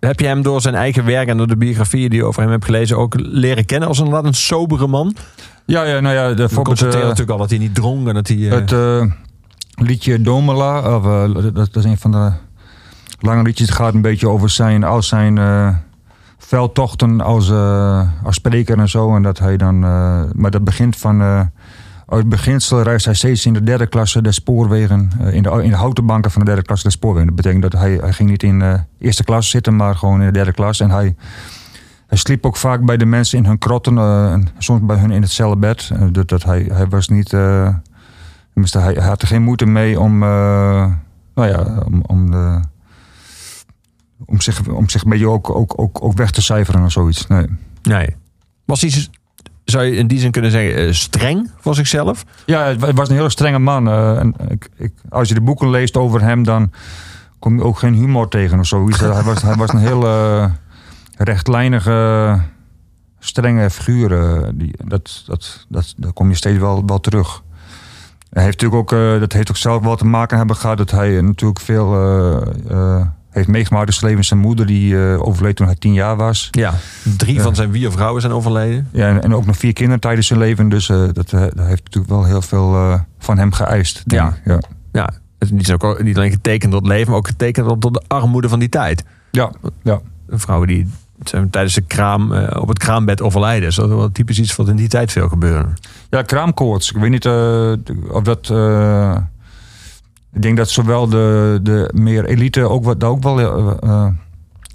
heb je hem door zijn eigen werk en door de biografieën die je over hem hebt gelezen ook leren kennen als inderdaad een sobere man? ja, ja nou ja, de eh, natuurlijk al dat hij niet dronk en dat hij... eh, Het eh, liedje Domela, of, eh, dat, is een van de lange liedjes. Het gaat een beetje over zijn, al zijn eh, veldtochten als, eh, als spreker en zo. En dat hij dan, maar dat begint van. uit beginsel reist hij steeds in de derde klasse de spoorwegen. in, de, in de houten banken van de derde klasse de spoorwegen. Dat betekent dat hij, hij ging niet in de eerste klas zitten, maar gewoon in de derde klas. En hij, hij sliep ook vaak bij de mensen in hun krotten. en soms bij hun in hetzelfde bed. Eh, dat, dat hij, hij was niet. Tenminste, hij, hij had er geen moeite mee om, eh, nou ja, om, om, de, om, zich, om zich een beetje ook, ook, ook, ook weg te cijferen of zoiets. Nee. Nee. Was hij, zou je in die zin kunnen zeggen, eh, streng voor zichzelf? Ja, het het was een hele strenge man. eh, en ik, ik, als je de boeken leest over hem, dan kom je ook geen humor tegen of zoiets. hij, was, hij was een heel eh, rechtlijnige, strenge figuur. die, dat, dat, dat, daar kom je steeds wel, wel terug. Hij heeft natuurlijk ook, eh, dat heeft ook zelf wel te maken hebben gehad dat hij eh, natuurlijk veel eh, heeft meegemaakt in zijn leven. Zijn moeder die overleed toen hij tien jaar was. Ja. Drie van zijn vier vrouwen zijn overleden. Ja, en, en ook nog vier kinderen tijdens zijn leven. Dus dat, dat heeft natuurlijk wel heel veel van hem geëist. Ja. ja. Ja. Het is niet, ook, niet alleen getekend door het leven, maar ook getekend door de armoede van die tijd. Ja, ja. Vrouwen die tijdens de kraam eh, op het kraambed overlijden. Dus dat is wel typisch iets wat in die tijd veel gebeurde. ja, kraamkoorts. Ik weet niet eh, of dat... eh, ik denk dat zowel de, de meer elite ook, wat, daar ook wel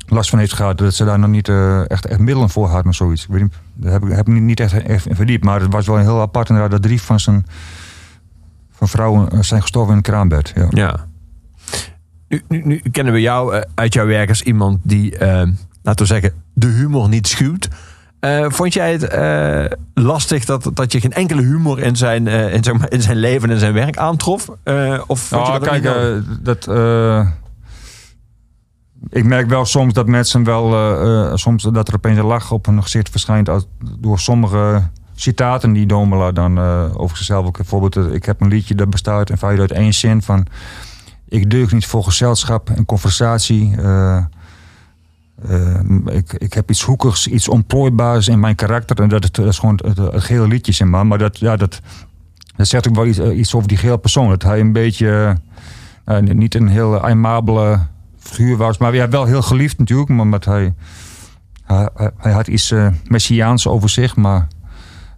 last van heeft gehad. Dat ze daar nog niet echt, echt middelen voor hadden of zoiets. Ik weet niet, daar heb ik, heb ik niet echt, echt in verdiept. Maar het was wel heel apart inderdaad dat drie van zijn van vrouwen zijn gestorven in het kraambed. Ja. Ja. Nu, nu, nu kennen we jou uit jouw werk als iemand die, laten we zeggen, de humor niet schuwt. Eh, vond jij het eh, lastig dat, dat je geen enkele humor in zijn, eh, in, zeg maar, in zijn leven en zijn werk aantrof? Of vond je Ja, dat kijk, dat. ik merk wel soms dat mensen wel. soms dat er opeens een lach op hun gezicht verschijnt. Door sommige citaten die Domela dan over zichzelf. ook Bijvoorbeeld, ik heb een liedje dat bestaat in feite uit één zin van. Ik deug niet voor gezelschap en conversatie. Eh, ik, ik heb iets hoekigs, iets ontplooibaars in mijn karakter. En dat, is- gewoon het, het, gele liedje, zeg maar. Maar dat, ja, dat, dat zegt ook wel iets, eh, iets over die gele persoon. Dat hij een beetje, eh, niet een heel aimabele figuur was. Maar ja, wel heel geliefd natuurlijk. Maar met hij, hij, had iets messiaans over zich. Maar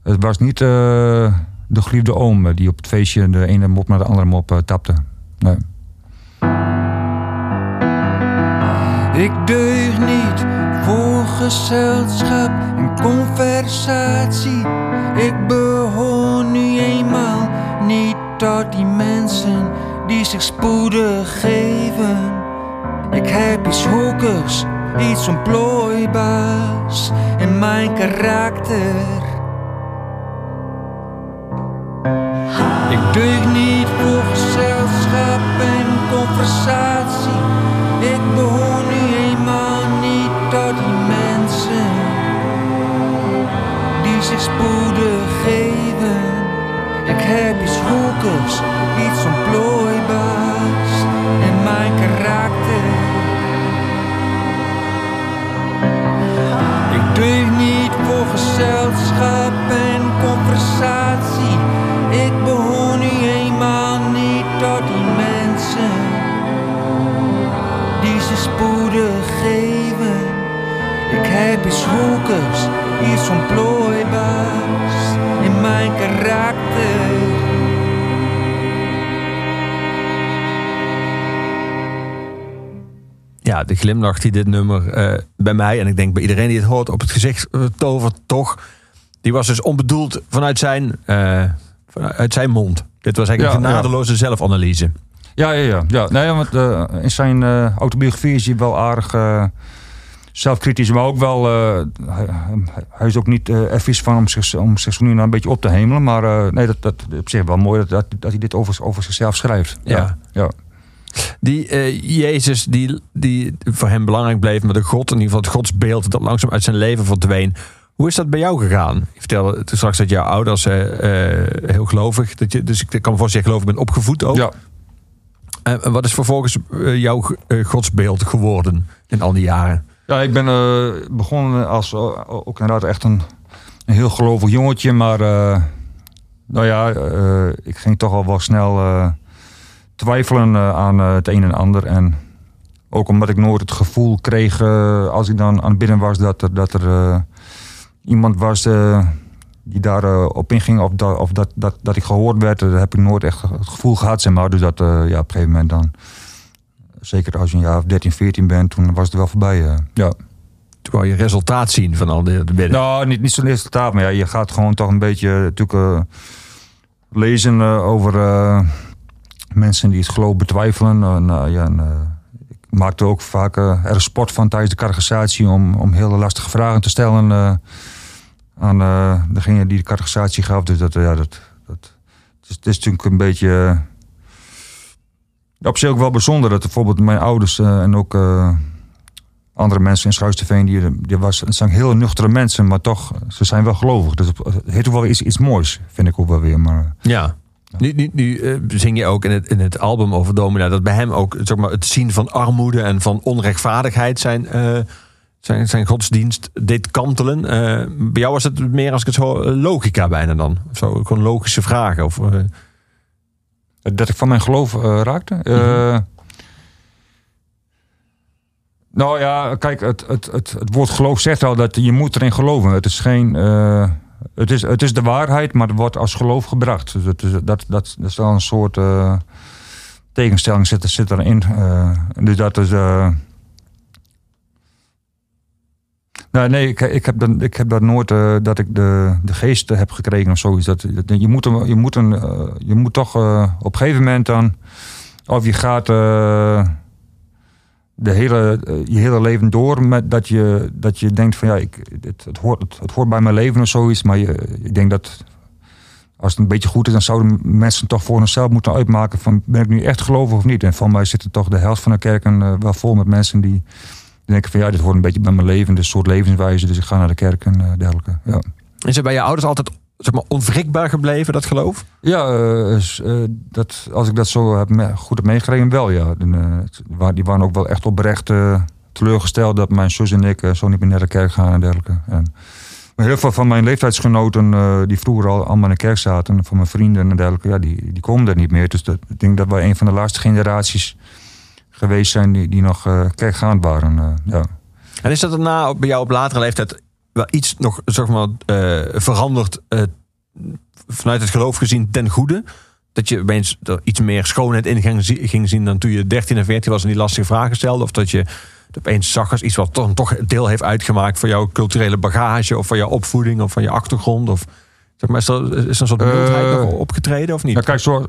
het was niet de geliefde oom die op het feestje de ene mop naar de andere mop tapte. Nee. Ik deug niet voor gezelschap en conversatie. Ik behoor nu eenmaal niet tot die mensen die zich spoedig geven. Ik heb iets hoekers, iets ontplooibaars in mijn karakter. Ik deug niet voor gezelschap conversatie. Ik behoor zich spoedig geven. Ik heb iets hoekers, iets ontplooibaars in mijn karakter. Ik deug niet voor gezelschap en conversatie. Ik behoor nu eenmaal niet tot die mensen die ze spoedig geven. Ik heb iets hoekers, iets ontplooibaars Ja, de glimlach die dit nummer eh, bij mij en ik denk bij iedereen die het hoort op het gezicht eh, tovert toch. Die was dus onbedoeld vanuit zijn, vanuit zijn mond. Dit was eigenlijk Ja, een ja. nadeloze zelfanalyse. Ja, ja, ja. ja. Nee, want in zijn autobiografie is hij wel aardig zelfkritisch, maar ook wel. hij, hij is ook niet vies van om, zich, om zich nu een beetje op te hemelen. Maar nee, dat, dat op zich wel mooi dat, dat, dat hij dit over, over zichzelf schrijft. Ja. ja. Die eh, Jezus, die, die voor hem belangrijk bleef, maar de God, in ieder geval het godsbeeld dat langzaam uit zijn leven verdween. Hoe is dat bij jou gegaan? Je vertelde toen straks dat jouw ouders eh, eh, heel gelovig, dat je, dus ik kan me voorstellen, gelovig bent opgevoed ook. ja. En wat is vervolgens jouw godsbeeld geworden in al die jaren? Ja, ik ben begonnen als ook inderdaad echt een, een heel gelovig jongetje. Maar nou ja, ik ging toch al wel snel twijfelen eh, aan eh, het een en ander. En ook omdat ik nooit het gevoel kreeg eh, als ik dan aan het bidden was dat er, dat er iemand was die daar eh, op inging. Of, dat, of dat, dat, dat ik gehoord werd, dat heb ik nooit echt het gevoel gehad. Zeg maar. Dus dat ja, op een gegeven moment dan... Zeker als je een jaar of 13, 14 bent, toen was het wel voorbij. eh. ja. Toen wou je resultaat zien van al de, bidden. Nou, niet, niet zo'n resultaat, maar ja, je gaat gewoon toch een beetje natuurlijk lezen over mensen die het geloof betwijfelen. En, nou, ja, en, eh, ik maakte ook vaak eh, er sport van tijdens de catechisatie om, om hele lastige vragen te stellen eh, aan eh, degene die de catechisatie gaf. Dus dat, eh, ja, dat, dat het is, natuurlijk een beetje. eh, op zich ook wel bijzonder dat bijvoorbeeld mijn ouders eh, en ook eh, andere mensen in Schuisterveen, die, die was, het zijn heel nuchtere mensen, maar toch, ze zijn wel gelovig. Dus het heeft wel iets, iets moois, vind ik ook wel weer. Maar, Ja. Nu, nu, nu eh, zing je ook in het, in het album over Domina dat bij hem ook zeg maar, het zien van armoede en van onrechtvaardigheid zijn, eh, zijn, zijn godsdienst deed kantelen. Eh, bij jou was het meer als ik het zo logica bijna dan. Of zo, gewoon logische vragen. Of, dat ik van mijn geloof raakte. Eh, nou ja, kijk, het, het, het, het woord geloof zegt al dat je moet erin geloven. Het is geen. Het, is, het is de waarheid, maar het wordt als geloof gebracht. Dus dat, is, dat, dat, dat is wel een soort eh, tegenstelling zit, zit erin. Eh, dus dat is. eh, nou, nee, ik, ik, heb dat, ik heb dat nooit dat ik de, de geest heb gekregen of zoiets. Dat, dat- je, moet, een- je, moet een, je moet toch op een gegeven moment dan. Of je gaat de hele, eh, je hele leven door met dat je, dat je denkt van ja, ik, het, het, hoort, het, hoort bij mijn leven of zoiets. Maar je, ik denk dat als het een beetje goed is, dan zouden mensen toch voor zichzelf moeten uitmaken van ben ik nu echt gelovig of niet. En van mij zitten toch de helft van de kerken eh, wel vol met mensen die denken van ja, dit hoort een beetje bij mijn leven, dit soort levenswijze, dus ik ga naar de kerk en eh, dergelijke. Ja. is het bij je ouders altijd zeg maar, onwrikbaar gebleven, dat geloof? Ja, eh, eh, dat, als ik dat zo heb me- goed heb meegekregen, wel ja. En, eh, die waren ook wel echt oprecht eh, teleurgesteld dat mijn zus en ik zo niet meer naar de kerk gaan en dergelijke. En, maar heel veel van mijn leeftijdsgenoten eh, die vroeger al allemaal in de kerk zaten, van mijn vrienden en dergelijke, ja, die, die komen er niet meer. Dus dat, ik denk dat wij een van de laatste generaties geweest zijn die, die nog kerkgaand waren. eh, ja. En is dat daarna bij jou op latere leeftijd wel iets nog zeg maar, veranderd eh, vanuit het geloof gezien ten goede? Dat je opeens er iets meer schoonheid in ging, zi- ging zien dan toen je 13 en 14 was en die lastige vragen stelde? Of dat je opeens zag als iets wat toch, toch deel heeft uitgemaakt van jouw culturele bagage of van jouw opvoeding of van je achtergrond? Of, zeg maar, is, er, is er een soort Eh, mildheid nog opgetreden of niet? Ja, kijk, zo,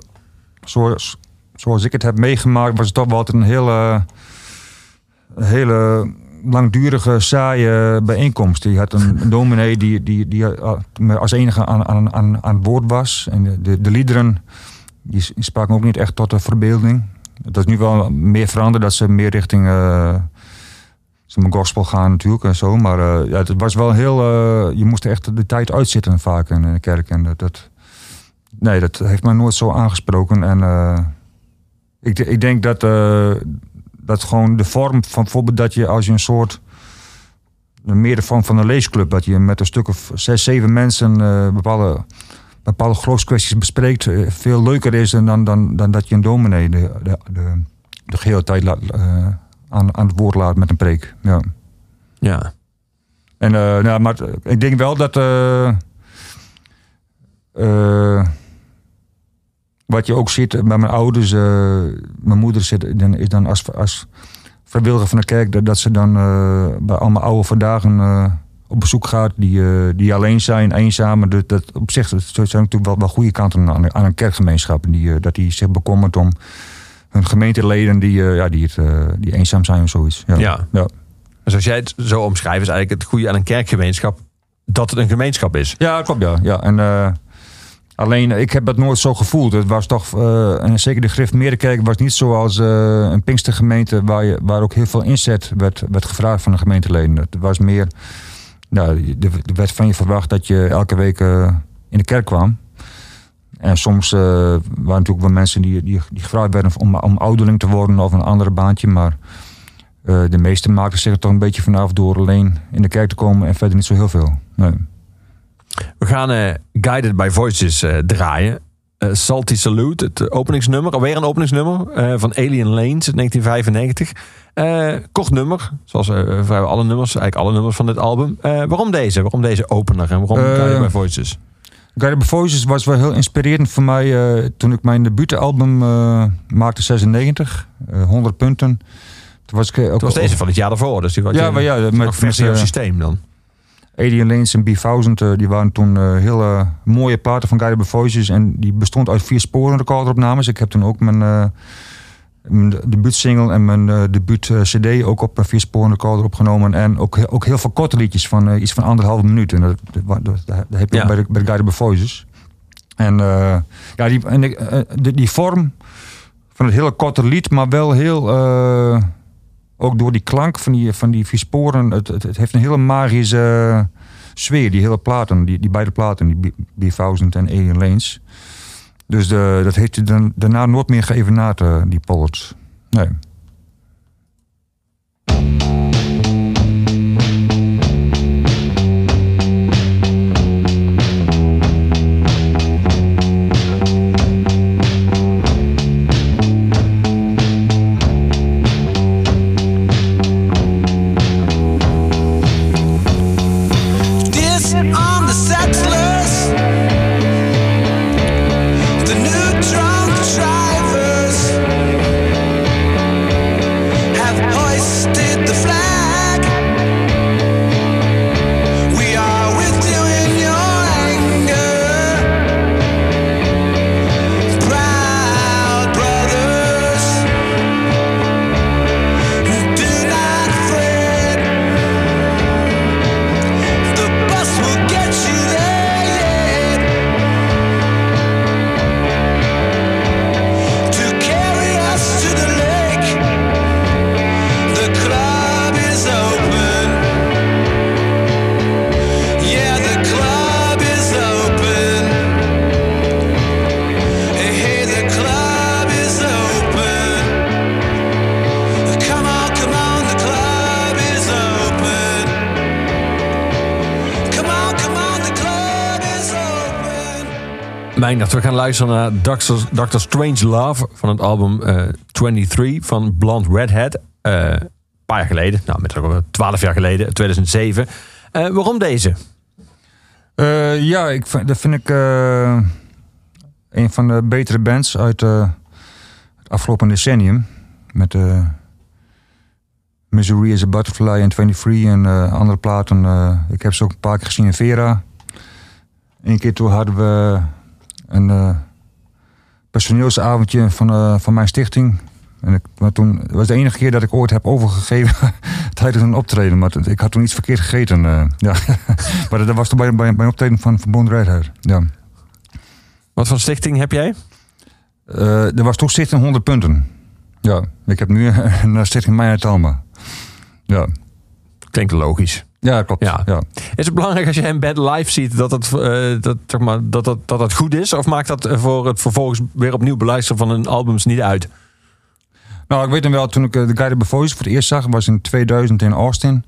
zoals, zoals ik het heb meegemaakt, was het toch wel altijd een hele, een hele langdurige, saaie bijeenkomst. Je had een, een dominee die, die, die eh, als enige aan, aan, aan, aan het woord was. En de, de, de liederen, die spraken ook niet echt tot de verbeelding. Het is nu wel meer veranderd dat ze meer richting maar gospel gaan natuurlijk en zo. Maar eh, ja, het was wel heel... je moest echt de tijd uitzitten vaak in de kerk. En dat, dat, nee, dat heeft mij nooit zo aangesproken. En ik, ik denk dat, dat gewoon de vorm van bijvoorbeeld dat je als je een soort... Meer de vorm van een leesclub. Dat je met een stuk of zes, zeven mensen eh, bepaalde bepaalde geloofskwesties bespreekt, eh, veel leuker is dan, dan, dan, dat je een dominee de, de, de, de gehele tijd laat, eh, aan, aan het woord laat met een preek. Ja. Ja. En, nou, maar ik denk wel dat. Eh, eh, wat je ook ziet bij mijn ouders. eh, mijn moeder zit, dan, is dan als, als vrijwilliger van de kerk. Dat, dat ze dan eh, bij allemaal oude vandaag op bezoek gaat. Die, eh, die alleen zijn, eenzaam. Dat, dat op zich dat zijn natuurlijk wel, wel goede kanten aan, aan een kerkgemeenschap. Die, eh, dat die zich bekommert om hun gemeenteleden die, eh, ja, die, het, eh, die eenzaam zijn of zoiets. Ja. Ja. ja. Zoals jij het zo omschrijft, is eigenlijk het goede aan een kerkgemeenschap dat het een gemeenschap is. Ja, klopt ja. ja en, eh, alleen, ik heb het nooit zo gevoeld. Het was toch, eh, en zeker de Grift Merenkerk was niet zoals eh, een Pinkstergemeente... Waar, je, waar ook heel veel inzet werd, werd gevraagd van de gemeenteleden. Het was meer, nou, er er werd van je verwacht dat je elke week eh, in de kerk kwam. En soms eh, waren natuurlijk wel mensen die, die, die gevraagd werden om, om ouderling te worden of een andere baantje. Maar de meesten maakten zich er toch een beetje vanaf door alleen in de kerk te komen en verder niet zo heel veel. Nee. We gaan eh, Guided by Voices eh, draaien. Eh, Salty Salute, het openingsnummer. Alweer een openingsnummer van Alien Lanes uit 1995. Eh, kort nummer, zoals vrijwel alle nummers, eigenlijk alle nummers van dit album. Waarom deze? Waarom deze opener en waarom Guided by Voices? Guided by Voices was wel heel inspirerend voor mij toen ik mijn debuutalbum maakte, 96, eh 100 punten. Toen was ik ook Het was deze van het jaar daarvoor, dus die was Ja, maar ja, met, vers in met jouw eh, systeem dan. Alien Lanes en B1000, eh, die waren toen eh, hele mooie platen van Guided by Voices. En die bestond uit vier sporen recorderopnames. Ik heb toen ook mijn, eh mijn debuutsingle en mijn eh debuut eh, cd ook op een vier sporen recorder opgenomen. En ook, ook heel veel korte liedjes van iets van anderhalve minuut. En dat, dat, wa- dat, dat heb je Ja. ook bij de, bij de Guided by Voices. En ja, die, en die, die vorm van het hele korte lied, maar wel heel... ook door die klank van die, van die vier sporen. Het, het, heeft een hele magische sfeer, die hele platen. Die, die beide platen, die B- B1000 en Alien Lanes. Dus de, dat heeft hij dan, daarna nooit meer geëvenaard, eh, die Pollard. Nee. Mijnacht, we gaan luisteren naar. Dr. Strange Love van het album eh 23 van Blonde Redhead. Eh, een paar jaar geleden, nou met ook 12 jaar geleden, 2007. Eh, waarom deze? Ja, ik, dat vind ik een van de betere bands uit het afgelopen decennium. Met Misery is a Butterfly en 23 en andere platen. ik heb ze ook een paar keer gezien in Vera. Eén keer toen hadden we een eh, personeelsavondje van, eh, van mijn stichting. En ik, maar toen was de enige keer dat ik ooit heb overgegeven tijdens een optreden. Maar ik had toen iets verkeerd gegeten. eh, ja. maar dat was toen bij, bij, bij een optreden van Verbond Redhead. Ja. Wat voor stichting heb jij? Er was toen stichting 100 punten. Ja, ik heb nu een stichting Mijn Talma. Ja. Klinkt logisch. Ja, klopt. Ja. Ja. Is het belangrijk als je hem bed live ziet dat het, eh, dat, zeg maar, dat, dat, dat het goed is? Of maakt dat voor het vervolgens weer opnieuw beluisteren van hun albums niet uit? Nou, ik weet hem wel, toen ik eh, de Guided by Voice voor het eerst zag, was in 2000 in Austin.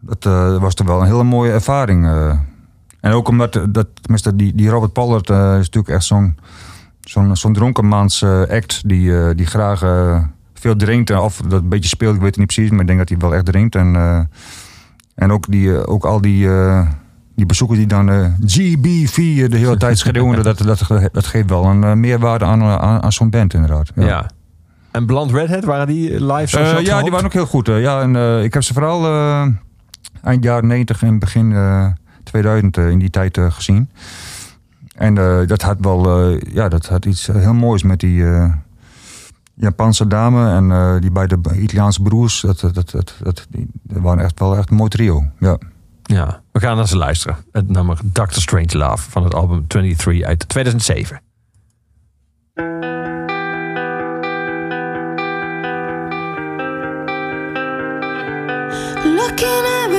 Dat eh, was toch wel een hele mooie ervaring. En ook omdat, dat, tenminste, die, die Robert Pollard is natuurlijk echt zo'n zo'n zo'n dronkenmans act die, die graag veel drinkt. Of dat een beetje speelt, ik weet het niet precies, maar ik denk dat hij wel echt drinkt. En, en ook, die, eh, ook al die, eh, die bezoekers die dan eh, GBV de hele tijd schreeuwen, dat, dat, dat geeft wel een meerwaarde aan, aan, aan zo'n band inderdaad. Ja. En Bland Redhead, waren die live had ja, gehoopt? die waren ook heel goed. ja, en, ik heb ze vooral eind jaren 90 en begin eh 2000 eh, in die tijd gezien. En dat had wel ja, dat had iets heel moois met die Japanse dame en eh, die beide Italiaanse broers. Dat, dat, dat, dat, die, waren echt wel echt een mooi trio. Ja. Ja, we gaan naar ze luisteren. Het nummer Doctor Strange Love van het album 23 uit 2007. Looking everywhere,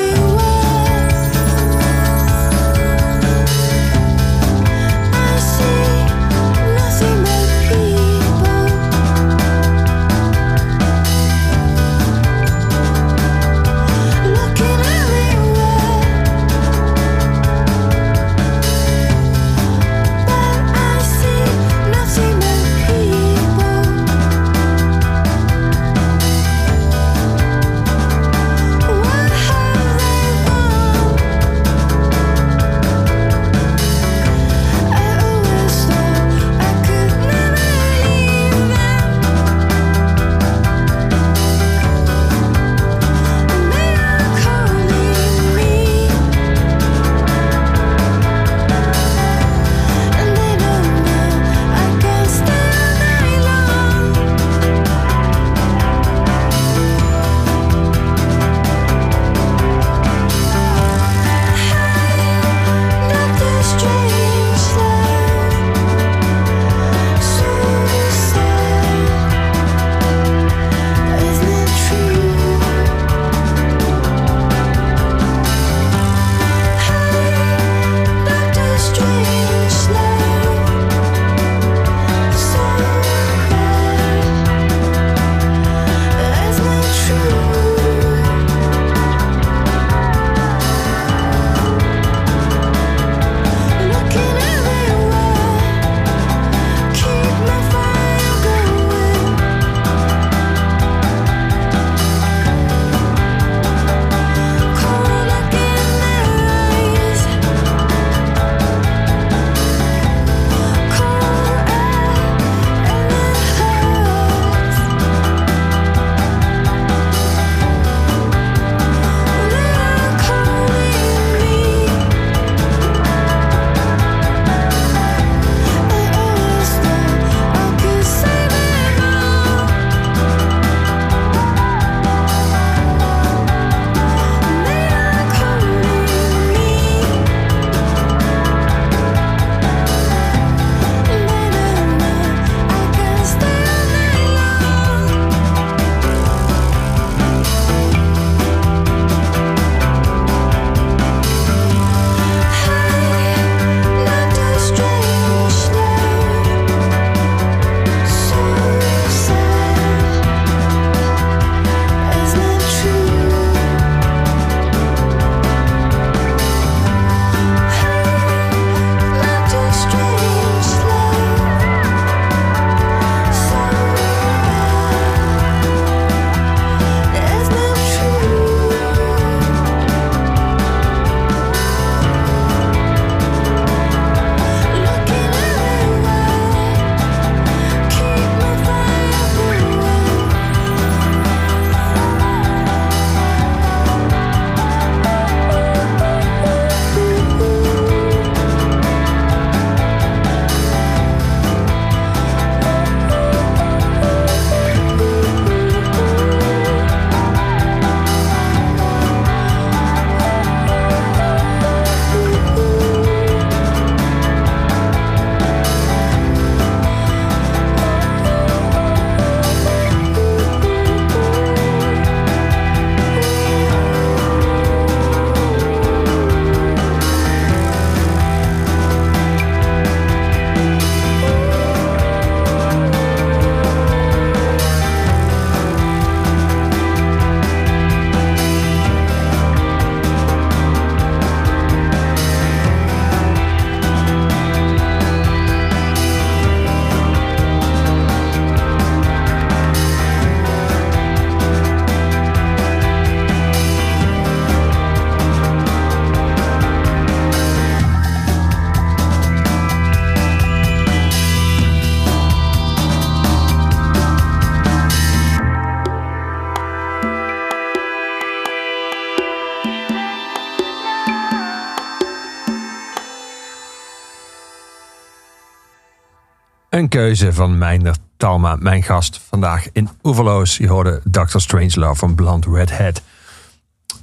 keuze van Meijner Talma, mijn gast vandaag in Oeverloos. Je hoorde Dr. Strangelove van Blunt Red Hat.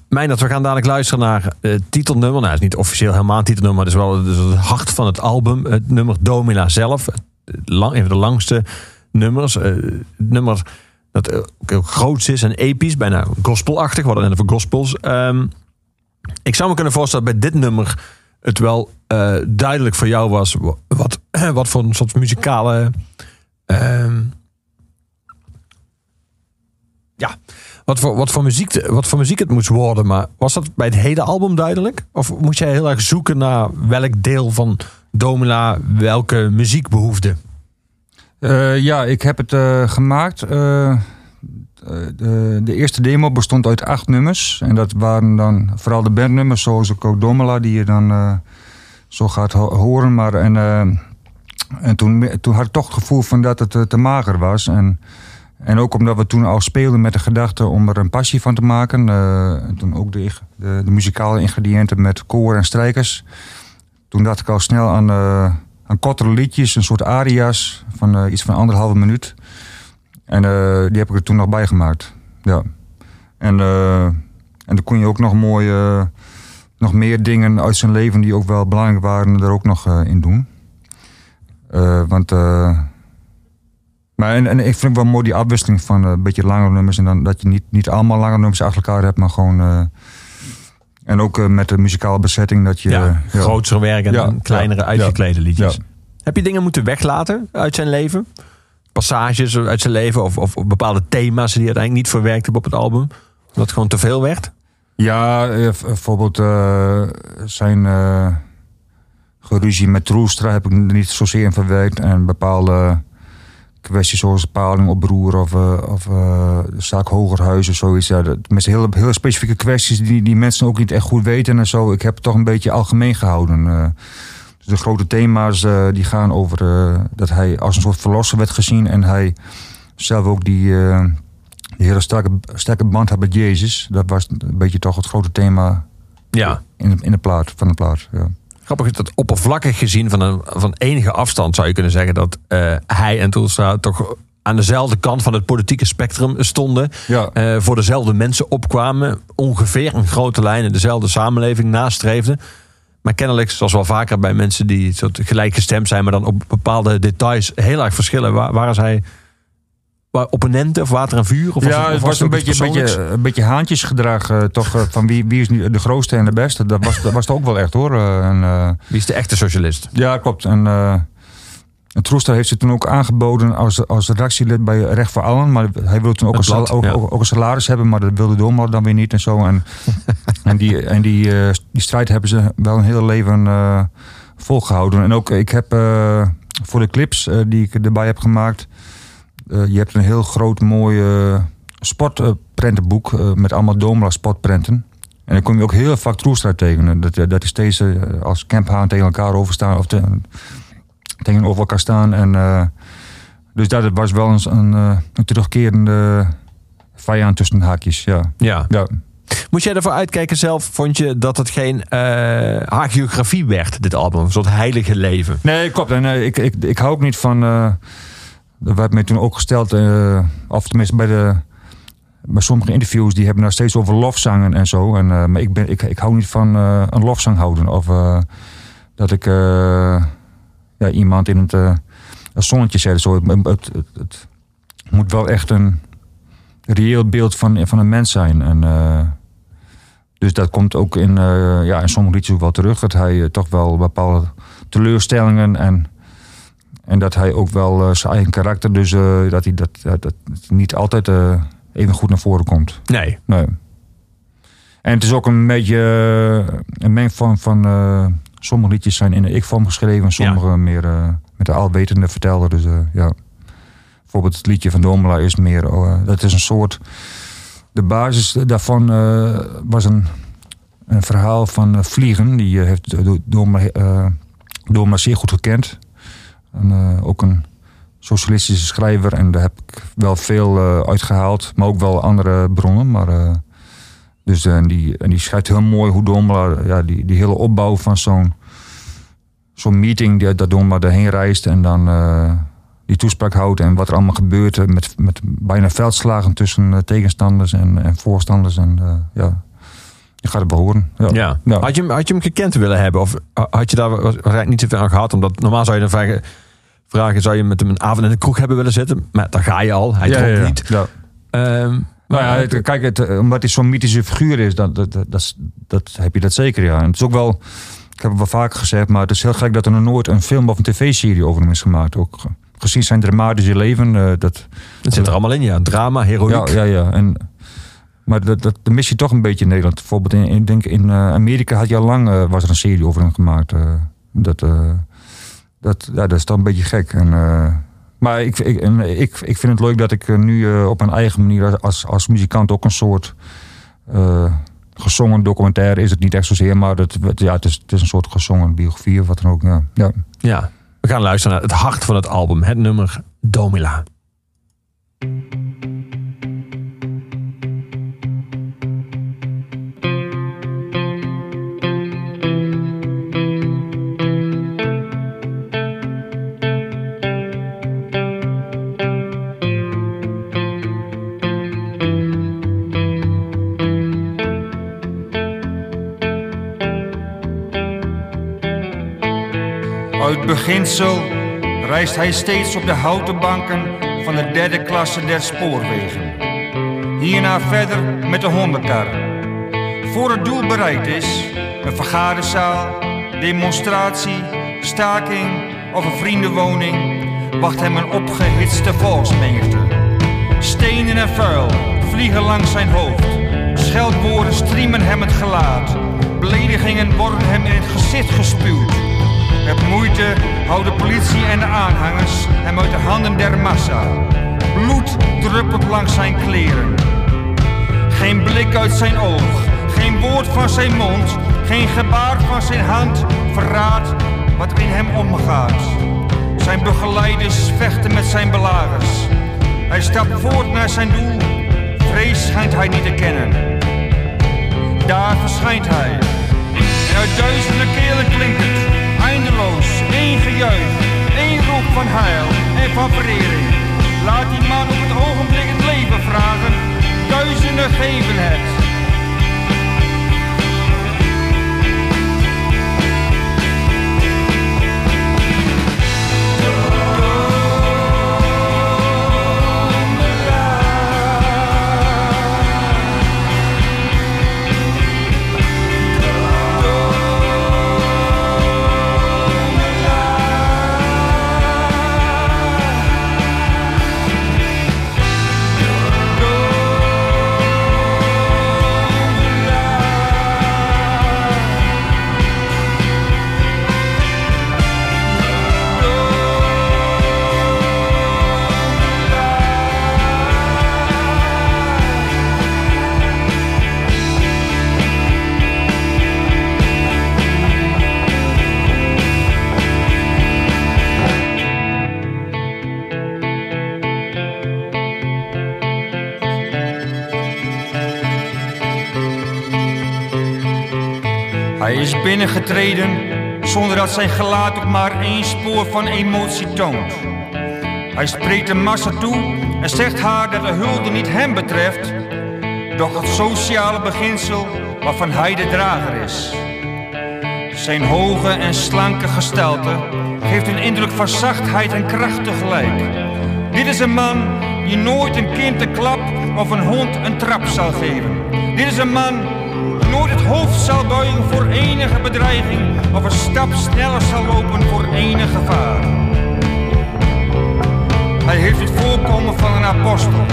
Meijnerd, we gaan dadelijk luisteren naar het titelnummer. Nou, het is niet officieel helemaal een titelnummer, maar het is wel het, hart van het album. Het nummer Domina zelf. Lang, een van de langste nummers. Eh, het nummer dat ook heel groot is en episch, bijna gospelachtig. We hadden net gospels. Ehm, ik zou me kunnen voorstellen bij dit nummer het wel eh, duidelijk voor jou was wat, wat voor een soort muzikale. ehm, ja, wat voor, wat, voor muziek, wat voor muziek het moest worden. Maar was dat bij het hele album duidelijk? Of moest jij heel erg zoeken naar welk deel van Domina welke muziek behoefde? Eh, ja, ik heb het eh, gemaakt. Eh, de, de eerste demo bestond uit acht nummers. En dat waren dan vooral de bandnummers, zoals ook Domela, die je dan eh, zo gaat ho- horen. Maar en, eh, en toen, toen had ik toch het gevoel van dat het te mager was. En, en ook omdat we toen al speelden met de gedachte om er een passie van te maken. en toen ook de, de, de muzikale ingrediënten met koor en strijkers. Toen dacht ik al snel aan, kortere liedjes, een soort aria's van iets van anderhalve minuut. En eh, die heb ik er toen nog bij gemaakt. Ja. En, eh, en dan kon je ook nog mooi, eh, nog meer dingen uit zijn leven die ook wel belangrijk waren, er ook nog in doen. Want, eh, maar en, en ik vind wel mooi die afwisseling van een beetje langere nummers en dan dat je niet, niet allemaal lange nummers achter elkaar hebt, maar gewoon. en ook met de muzikale bezetting dat je. Ja, grotere werk en Ja, dan kleinere ja, uitgeklede liedjes. Heb je dingen moeten weglaten uit zijn leven? Passages uit zijn leven of, of bepaalde thema's die uiteindelijk niet verwerkt hebben op het album? Omdat het gewoon te veel werd? Ja, eh, bijvoorbeeld eh, zijn eh, geruzie met Troelstra heb ik niet zozeer in verwerkt. En bepaalde kwesties zoals paling op broer of, of zaak Hogerhuis of zoiets. Ja, met hele, hele specifieke kwesties die, die mensen ook niet echt goed weten en zo. Ik heb het toch een beetje algemeen gehouden. De grote thema's eh, die gaan over eh, dat hij als een soort verlosser werd gezien. En hij zelf ook die... die hele sterke, sterke band had met Jezus. Dat was een beetje toch het grote thema Ja. in, in de plaat, van de plaat. Ja. Grappig is dat oppervlakkig gezien van, een, van enige afstand zou je kunnen zeggen dat hij en Toelstra toch aan dezelfde kant van het politieke spectrum stonden. Ja. voor dezelfde mensen opkwamen. Ongeveer in grote lijnen dezelfde samenleving nastreefden. Maar kennelijk, zoals wel vaker bij mensen die soort gelijkgestemd zijn, maar dan op bepaalde details heel erg verschillen. Waar, waren zij waar opponenten of water en vuur? Of ja, of het was een beetje, een beetje, een beetje haantjesgedrag. eh, toch, eh, van wie, wie is nu de grootste en de beste. Dat was, dat was het ook wel echt hoor. Eh, en, Wie is de echte socialist? ja, klopt. En, en Troester heeft ze toen ook aangeboden als, als redactielid bij Recht voor Allen. Maar hij wilde toen ook, een, blad, ook, ja. ook, ook een salaris hebben. Maar dat wilde Doormal dan weer niet en zo. En, en, die, en die, eh, die strijd hebben ze wel een hele leven eh, volgehouden. En ook ik heb eh, voor de clips die ik erbij heb gemaakt... je hebt een heel groot mooi sportprentenboek met allemaal Domela sportprenten. En dan kom je ook heel vaak Troelstra tegen. Dat, dat is steeds als camphaan tegen elkaar overstaan of te- tegenover elkaar staan. En, eh, dus dat was wel eens een, eh, een terugkerende vijand tussen de haakjes. Ja. Ja. Ja. Moest jij ervoor uitkijken zelf? Vond je dat het geen eh hagiografie werd, dit album? Een soort heilige leven? Nee, klopt. En eh, ik, ik, ik hou ook niet van. eh dat werd mij toen ook gesteld, eh, of tenminste bij, de, bij sommige interviews, die hebben daar steeds over lofzangen en zo. En, maar ik, ben, ik, ik hou niet van een lofzang houden. Of dat ik ja, iemand in het eh, zonnetje zet. Zo. Het, het, het, moet wel echt een reëel beeld van, van een mens zijn. En, eh, dus dat komt ook in, eh, ja, in sommige liedjes ook wel terug. Dat hij toch wel bepaalde teleurstellingen en, en dat hij ook wel zijn eigen karakter, dus dat hij dat, dat, niet altijd even goed naar voren komt. Nee. Nee. En het is ook een beetje een mengvorm van. eh, sommige liedjes zijn in de ik-vorm geschreven, sommige meer eh, met de alwetende verteller. Dus eh, ja. Bijvoorbeeld het liedje van Domela is meer. oh, eh, dat is een soort. De basis daarvan was een, een verhaal van Vliegen. Die heeft Do- Domela, Domela zeer goed gekend. En, ook een socialistische schrijver. En daar heb ik wel veel eh, uitgehaald. Maar ook wel andere bronnen. Maar, dus, eh, en, die, en die schrijft heel mooi hoe Domela... Ja, die, die hele opbouw van zo'n zo'n meeting... Die, dat Domela erheen reist. En dan... eh, die toespraak houdt en wat er allemaal gebeurt eh, met, met bijna veldslagen tussen tegenstanders en, en voorstanders. En ja, je gaat het behoren. Ja. Ja. Ja. Had, je, hem- had je hem gekend willen hebben? Of had je daar waarschijnlijk niet zoveel aan gehad? Omdat normaal zou je dan vragen, vragen zou je met hem een avond in de kroeg hebben willen zitten? Maar daar ga je al. Hij Ja, ja. niet. Ja. Nou ja, het- kijk, het, eh, omdat hij zo'n mythische figuur is, dat, dat, dat, dat, heb je dat zeker, ja. En het is ook wel, ik heb het wel vaker gezegd, maar het is heel gek dat er nog nooit een film of een tv-serie over hem is gemaakt. Ook ge- gezien zijn dramatische leven, eh, dat, het zit er allemaal in, ja. Drama, heroïek. ja, ja, ja. En, maar dat, dat, dat mis je toch een beetje in Nederland. Bijvoorbeeld in, in, denk in eh, Amerika had je al lang was er een serie over hem gemaakt. dat, dat, ja, dat is toch een beetje gek. En, maar ik, ik, ik, ik vind het leuk dat ik eh, nu eh, op een eigen manier als, als muzikant ook een soort eh, gezongen documentaire is het niet echt zozeer, maar het, ja, het, is, het is een soort gezongen biografie of wat dan ook. Ja. Ja. We gaan luisteren naar het hart van het album. Het nummer Domila. Beginsel reist hij steeds op de houten banken van de derde klasse der spoorwegen. Hierna verder met de hondenkar. Voor het doel bereikt is, een vergaderzaal, demonstratie, staking of een vriendenwoning, wacht hem een opgehitste volksmenigte. Stenen en vuil vliegen langs zijn hoofd. Scheldwoorden striemen hem het gelaat. Beledigingen worden hem in het gezicht gespuwd. Met moeite houden politie en de aanhangers hem uit de handen der massa. Bloed druppelt langs zijn kleren. Geen blik uit zijn oog, geen woord van zijn mond, geen gebaar van zijn hand verraadt wat in hem omgaat. Zijn begeleiders vechten met zijn belagers. Hij stapt voort naar zijn doel. Vrees schijnt hij niet te kennen. Daar verschijnt hij. En uit duizenden kelen klinkt één gejuich, één roep van heil en van verering. Laat die man op het ogenblik het leven vragen. Duizenden geven het. Binnengetreden zonder dat zijn gelaat ook maar één spoor van emotie toont. Hij spreekt de massa toe en zegt haar dat de hulde niet hem betreft, doch het sociale beginsel waarvan hij de drager is. Zijn hoge en slanke gestalte geeft een indruk van zachtheid en kracht tegelijk. Dit is een man die nooit een kind een klap of een hond een trap zal geven. Dit is een man nooit het hoofd zal buigen voor enige bedreiging of een stap sneller zal lopen voor enig gevaar. Hij heeft het voorkomen van een apostel.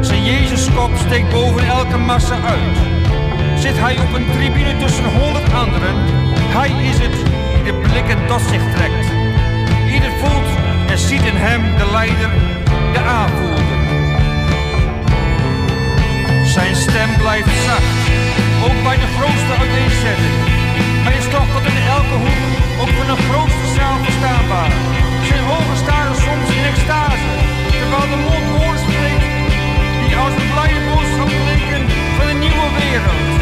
Zijn Jezuskop steekt boven elke massa uit. Zit hij op een tribune tussen honderd anderen, hij is het die de blikken tot zich trekt. Ieder voelt en ziet in hem de leider, de aanvoerder. Zijn stem blijft zacht, ook bij de grootste uiteenzetting. Maar is toch tot in elke hoek, ook van de grootste zaal verstaanbaar. Zijn ogen staren soms in extase, terwijl de mond woorden spreekt die als een blije boodschap klinken van een nieuwe wereld.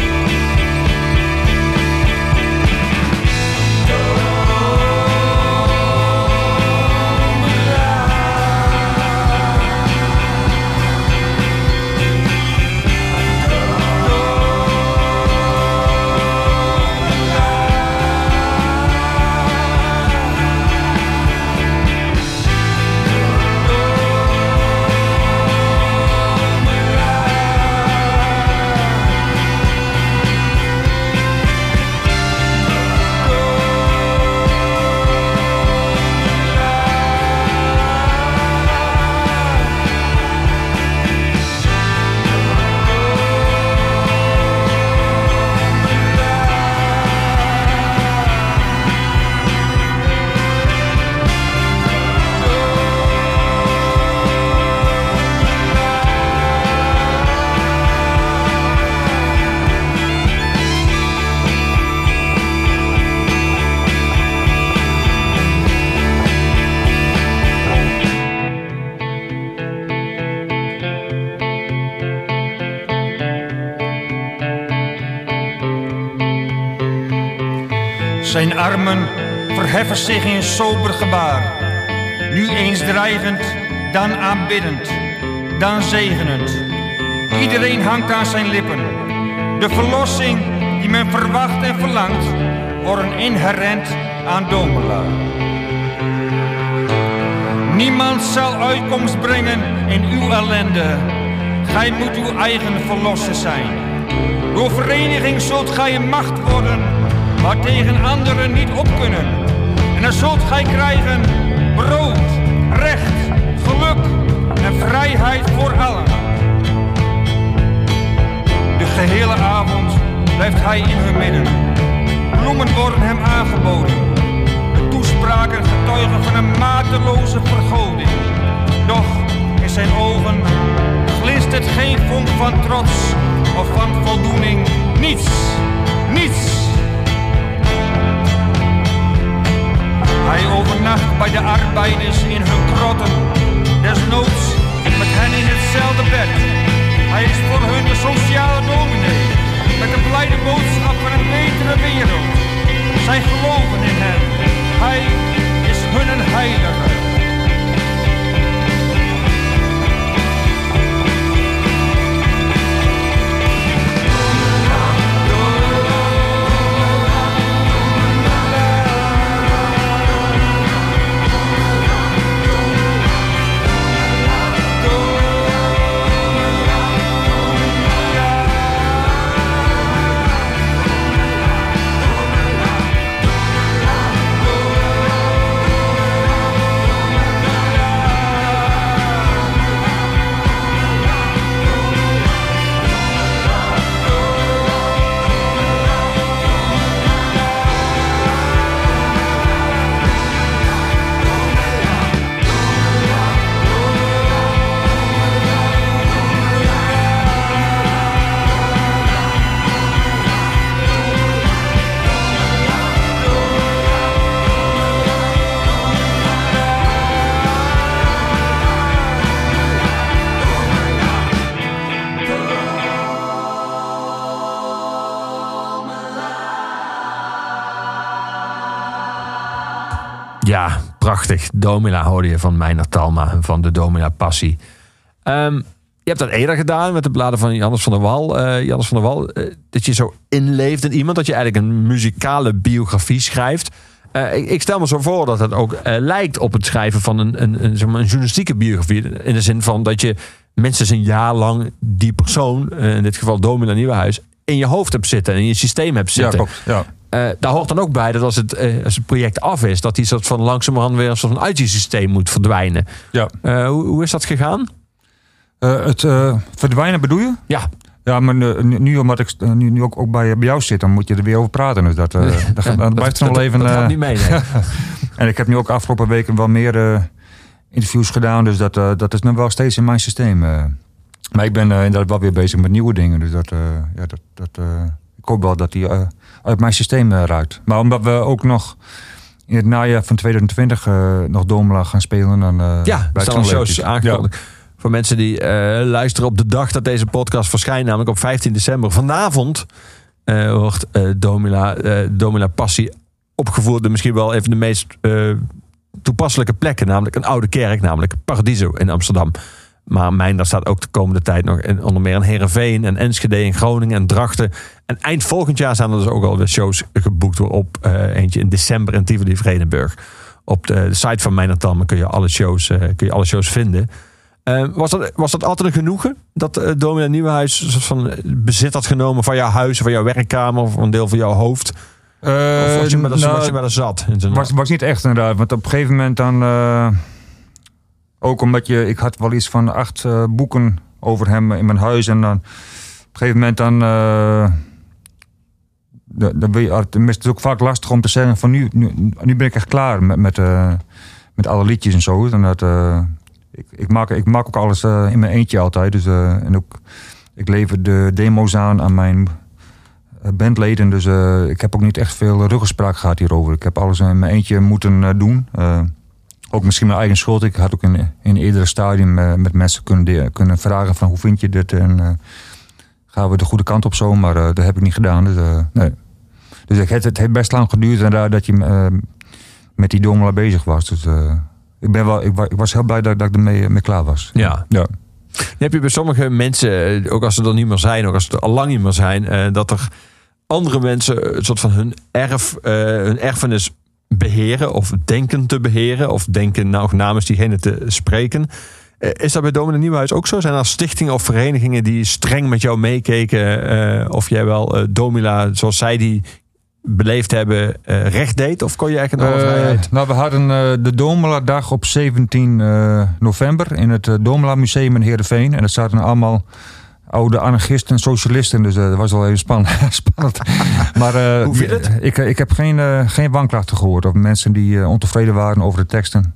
Zijn armen verheffen zich in sober gebaar. Nu eens dreigend, dan aanbiddend, dan zegenend. Iedereen hangt aan zijn lippen. De verlossing die men verwacht en verlangt, worden inherent aan Domela. Niemand zal uitkomst brengen in uw ellende. Gij moet uw eigen verlosser zijn. Door vereniging zult gij een macht worden, waar tegen anderen niet op kunnen. En dan zult gij krijgen brood, recht, geluk en vrijheid voor allen. De gehele avond blijft hij in hun midden. Bloemen worden hem aangeboden. De toespraken getuigen van een mateloze vergoding. Doch in zijn ogen glinstert geen vonk van trots of van voldoening. Niets, niets. Hij overnacht bij de arbeiders in hun krotten. Desnoods met hen in hetzelfde bed. Hij is voor hun de sociale dominee. Met de blijde boodschap van een betere wereld. Zij geloven in hem. Hij is hun een heilige. Domina hoorde je van Meijner Talma en van de Domina Passie. Ehm, je hebt dat eerder gedaan met de bladen van Jannes van der Wal. eh Jannes van der Wal, eh, dat je zo inleeft in iemand. Dat je eigenlijk een muzikale biografie schrijft. Eh, ik, ik stel me zo voor dat het ook lijkt op het schrijven van een, een, een, zeg maar een journalistieke biografie. In de zin van dat je minstens een jaar lang die persoon, in dit geval Domina Nieuwenhuis, in je hoofd hebt zitten en in je systeem hebt Ja, zitten. klopt. Ja. Eh, daar hoort dan ook bij dat als het, eh, als het project af is, dat die soort van langzamerhand weer een soort van uit je systeem moet verdwijnen. Ja. Eh, hoe, hoe is dat gegaan? Het verdwijnen bedoel je? Ja, Ja, maar nu, omdat ik nu, nu ook, ook bij, bij jou zit, dan moet je er weer over praten. Dus dat, dat, dat blijft er nog dat, even. Dat gaat niet mee. nee. en ik heb nu ook afgelopen weken wel meer interviews gedaan. Dus dat, dat is nog wel steeds in mijn systeem. maar ik ben inderdaad wel weer bezig met nieuwe dingen. Dus dat, ja, dat, dat, ik hoop wel dat die uit mijn systeem eh, ruikt. Maar omdat we ook nog in het najaar van 2020 eh, nog Domela gaan spelen. Dan, eh, Ja, blijft staan shows aangekondigd. Voor mensen die luisteren op de dag dat deze podcast verschijnt, namelijk op 15 december. Vanavond wordt Domina, eh, Domina Passie opgevoerd. in Misschien wel even de meest toepasselijke plekken. Namelijk een oude kerk, namelijk Paradiso in Amsterdam. Maar Mijndar staat ook de komende tijd nog in, onder meer in Heerenveen en Enschede en Groningen en Drachten. En eind volgend jaar zijn er dus ook alweer shows geboekt op eh, eentje in december in Tivoli Vredenburg. Op de, de site van Talmen kun je alle shows, eh, kun je alle shows vinden. Eh, was, dat, was dat altijd een genoegen? Dat uh, Domina Nieuwenhuis van bezit had genomen van jouw huis, van jouw werkkamer, of een deel van jouw hoofd? Of was je met een, nou, was je met een zat? Was, was niet echt inderdaad. Want op een gegeven moment dan... ook omdat je... Ik had wel iets van acht eh, boeken over hem in mijn huis. En dan op een gegeven moment dan... eh, dan wil je, tenminste, het is ook vaak lastig om te zeggen van nu, nu, nu ben ik echt klaar met, met, eh, met alle liedjes en zo. En dat, ik, ik, maak, ik maak ook alles in mijn eentje altijd. Dus, en ook, ik lever de demo's aan aan mijn bandleden. Dus ik heb ook niet echt veel ruggespraak gehad hierover. Ik heb alles in mijn eentje moeten doen. Ook misschien mijn eigen schuld. Ik had ook in, in eerdere stadium eh, met mensen kunnen, kunnen vragen van hoe vind je dit? En eh, gaan we de goede kant op zo? Maar eh, dat heb ik niet gedaan. Dus, nee. dus Dus het, het heeft best lang geduurd inderdaad dat je met die Domela bezig was. Dus ik, ben wel, ik, wa- ik was heel blij dat, dat ik ermee mee klaar was. Ja. Ja. Dan heb je bij sommige mensen, ook als ze er niet meer zijn, ook als ze er al lang niet meer zijn, dat er andere mensen een soort van hun, erf, hun erfenis beheren of denken te beheren of denken nou namens diegene te spreken. Eh, Is dat bij Domine Nieuwhuis ook zo? Zijn er stichtingen of verenigingen die streng met jou meekeken eh, of jij wel eh, Domila zoals zij die beleefd hebben eh, recht deed? Of kon je echt een alle Eh, vrijheid? nou, we hadden de Domela-dag op 17 eh, november in het Domela Museum in Heerenveen. En dat zaten allemaal oude anarchisten en socialisten. Dus eh, dat was wel even span- spannend. maar eh, Hoe viel het? Ik, ik heb geen, eh, geen wanklachten gehoord over mensen die eh, ontevreden waren over de teksten.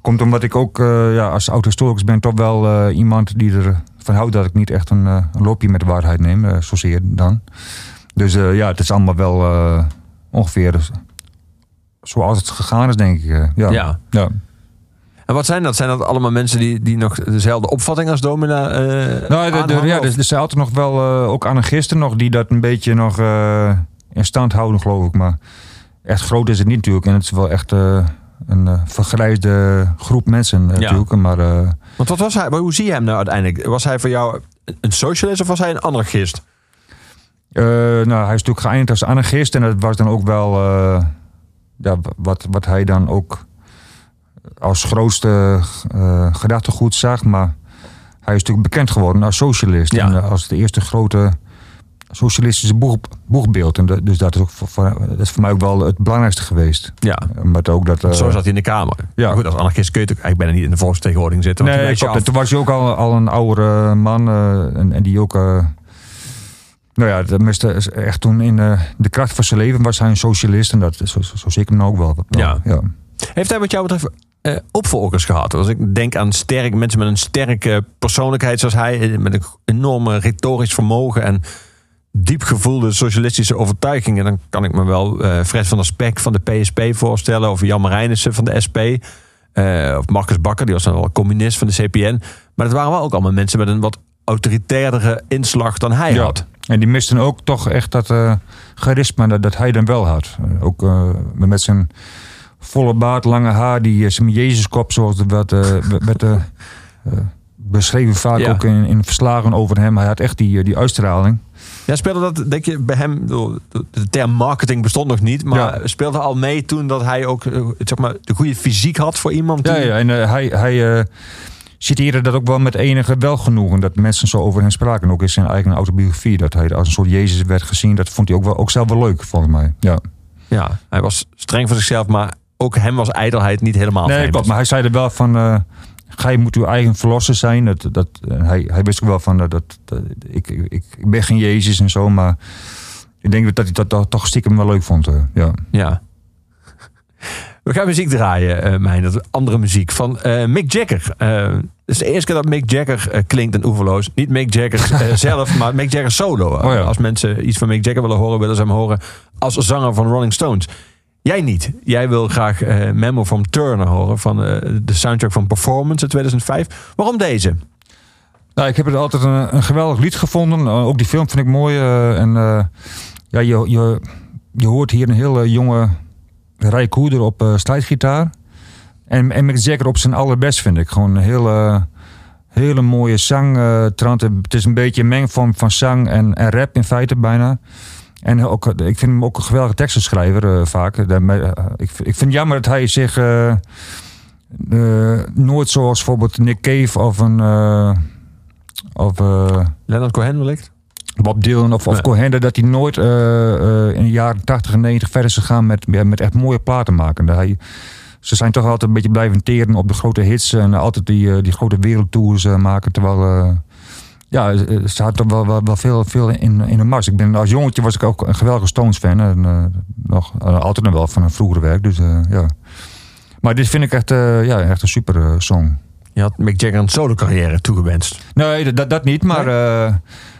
Komt omdat ik ook eh, ja, als oud-historicus ben toch wel eh, iemand die ervan houdt dat ik niet echt een, eh, een loopje met de waarheid neem. eh, zozeer dan. Dus eh, ja, het is allemaal wel eh, ongeveer zoals het gegaan is, denk ik. eh, ja. Ja. Ja. En wat zijn dat? Zijn dat allemaal mensen die, die nog dezelfde opvatting als Domina eh Nou, de, de, ja, er, er zijn altijd nog wel eh, ook anarchisten nog die dat een beetje nog eh, in stand houden, geloof ik. Maar echt groot is het niet natuurlijk. En het is wel echt een eh, vergrijsde groep mensen Ja. natuurlijk. Maar Want wat was hij? Maar hoe zie je hem nou uiteindelijk? Was hij voor jou een socialist of was hij een anarchist? nou, hij is natuurlijk geëindigd als anarchist. En dat was dan ook wel ja, wat, wat hij dan ook als grootste eh, gedachtegoed zag. Maar hij is natuurlijk bekend geworden als socialist. Ja. En eh, als de eerste grote socialistische boeg, boegbeeld. En dus dat is, ook voor, dat is voor mij ook wel het belangrijkste geweest. Ja, Omdat ook dat... eh, zo zat hij in de Kamer. ja. Maar goed, als anarchist kun je natuurlijk bijna niet in de volksvertegenwoordiging zitten. want Nee, klopt. af. toen was hij ook al, al een oudere man. eh, en, en die ook... eh, nou ja, dat miste echt toen in eh, de kracht van zijn leven was hij een socialist. En dat, zo, zo, zo zie ik hem ook wel. Ja. ja. Heeft hij wat jou betreft eh, opvolgers gehad? Als ik denk aan sterk, mensen met een sterke persoonlijkheid zoals hij, eh, met een enorme retorisch vermogen en diep gevoelde socialistische overtuigingen, dan kan ik me wel eh Fred van der Spek van de PSP voorstellen, of Jan Marijnissen van de SP, of Marcus Bakker, die was dan wel communist van de CPN. Maar dat waren wel ook allemaal mensen met een wat autoritairdere inslag dan hij Ja. had. En die misten ook toch echt dat charisma dat, dat hij dan wel had. Ook met zijn volle baard, lange haar, die uh, zijn Jezuskop, zoals het werd, eh, werd eh, eh, beschreven vaak Ja. ook in, in verslagen over hem. Hij had echt die, eh, die uitstraling. Ja, speelde dat, denk je, bij hem, de term marketing bestond nog niet, maar Ja. speelde al mee toen dat hij ook eh, zeg maar, de goede fysiek had voor iemand? Ja, die- ja en eh, hij, hij eh, citeerde dat ook wel met enige welgenoegen. Dat mensen zo over hem spraken. Ook in zijn eigen autobiografie. Dat hij als een soort Jezus werd gezien. Dat vond hij ook, wel, ook zelf wel leuk, volgens mij. Ja. Ja, hij was streng voor zichzelf, maar ook hem was ijdelheid niet helemaal Nee, vreemd. klopt. Maar hij zei er wel van... eh Gij moet uw eigen verlosser zijn. Dat, dat, en hij, hij wist ook wel van... eh, dat, dat, ik, ik, ik ben geen Jezus en zo. Maar ik denk dat hij dat, toch stiekem wel leuk vond. eh, ja. Ja. We gaan muziek draaien, eh mijn, dat andere muziek van eh, Mick Jagger. Eh, het is de eerste keer dat Mick Jagger eh, klinkt en oeverloos. Niet Mick Jagger eh, zelf, maar Mick Jagger solo. Oh ja. Als mensen iets van Mick Jagger willen horen, willen ze hem horen als zanger van Rolling Stones. Jij niet. Jij wil graag eh, Memo from Turner horen van eh, de soundtrack van Performance in 2005. Waarom deze? Nou, ik heb het altijd een, een geweldig lied gevonden. Eh, ook die film vind ik mooi. en ja, je, je, je hoort hier een hele jonge Ray Koeder op strijdgitaar. En, en Mick Jagger op zijn allerbest vind ik. Gewoon een hele, hele mooie zang. Het is een beetje een mengvorm van zang en, en rap in feite bijna. En ook, eh, ik vind hem ook een geweldige tekstenschrijver eh, vaak. Eh, ik, ik vind het jammer dat hij zich nooit zoals bijvoorbeeld Nick Cave of een... of Leonard Cohen wellicht? Bob Dylan of, of. Cohen, dat hij nooit in de jaren 80 en 90 verder is gegaan met, met echt mooie platen maken. Hij, ze zijn toch altijd een beetje blijven teren op de grote hits en altijd die, die grote wereldtours maken. Terwijl, ja, eh, ze hadden toch wel, wel, wel veel, veel in, in de mars. Ik ben, als jongetje was ik ook een geweldige Stones fan. En, eh, nog, eh, altijd nog wel van een vroegere werk. Dus, eh, ja. Maar dit vind ik echt, eh, ja, echt een super eh, song. Je had Mick Jagger een solo carrière toegewenst. Nee, dat, dat niet, maar eh,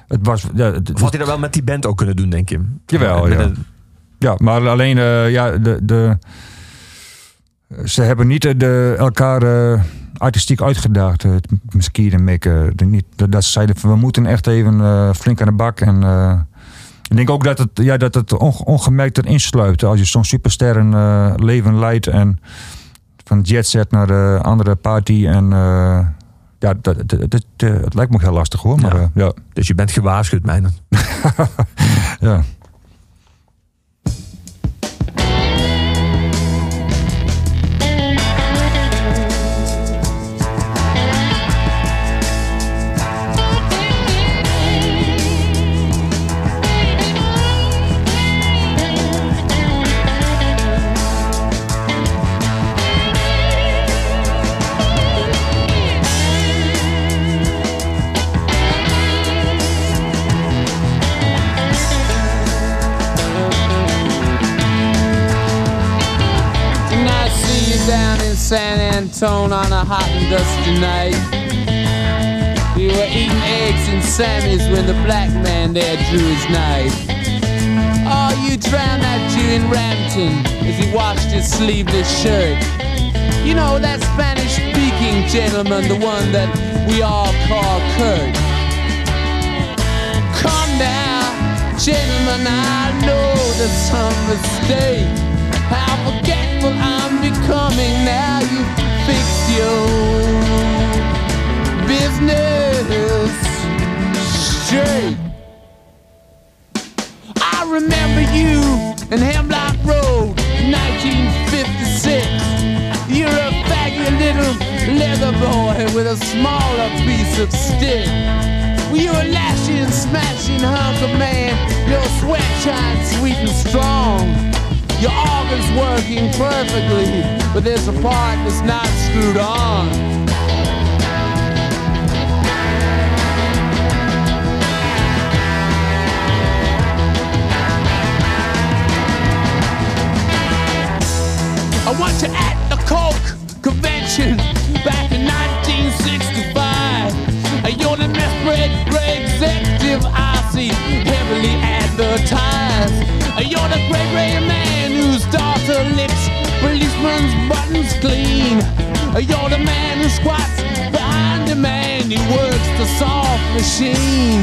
het was... Ja, het- Of had hij dat wel met die band ook kunnen doen, denk je? Jawel, ja. een- Ja, maar alleen eh, ja, de, de, ze hebben niet eh, de, elkaar eh, artistiek uitgedaagd. Uh, Skier en Mick. eh, niet, dat, dat ze zeiden van we moeten echt even eh, flink aan de bak. En, eh, Ik denk ook dat het, ja, dat het onge- ongemerkt erin sluipt. Als je zo'n supersterren eh, leven leidt en van jetset naar de andere party. En eh, ja, dat, dat, eh, het lijkt me heel lastig hoor. Maar Ja. Dus je bent gewaarschuwd, Meijnerd. ja. Antone on a hot and dusty night. We were eating eggs and Sammy's when the black man there drew his knife. Oh, you drowned that Jew in Rampton as he washed his sleeveless shirt. You know that Spanish speaking gentleman, the one that we all call Kurt. Come now, gentlemen, I know there's some mistake. How forgetful I'm becoming now fix your business straight. I remember you in Hemlock Road, 1956. You're a faggy little leather boy with a smaller piece of stick. You were lashing, smashing hunk of man. Your sweat shines sweet and strong. Your organ's working perfectly, but there's a part that's not screwed on. I want you at the Coke convention back in 1965. Uh, You're the best bred great executive I see heavily advertised. You're the great man daughter licks policeman's buttons clean. You're the man who squats behind the man who works the soft machine.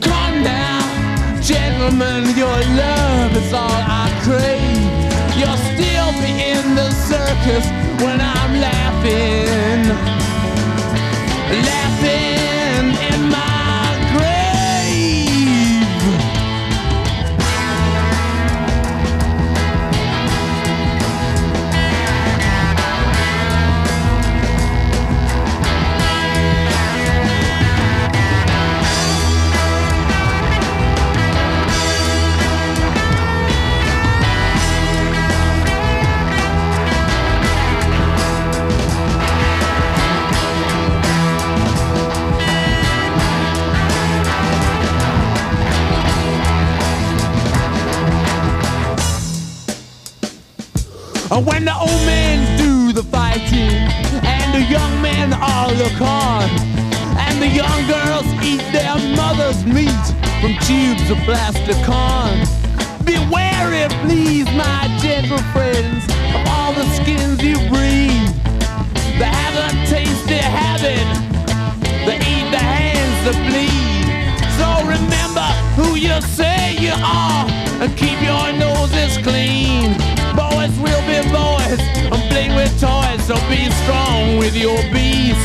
Come now, gentlemen, your love is all I crave. You'll still be in the circus when I'm laughing, laughing when the old men do the fighting, and the young men all look on, and the young girls eat their mother's meat from tubes of plastic corn. Beware it, please, my gentle friends, of all the skins you breathe. They haven't tasted heaven, they eat the hands that bleed. So remember who you say you are, and keep your noses clean. Boys will be boys, and play with toys, so be strong with your bees.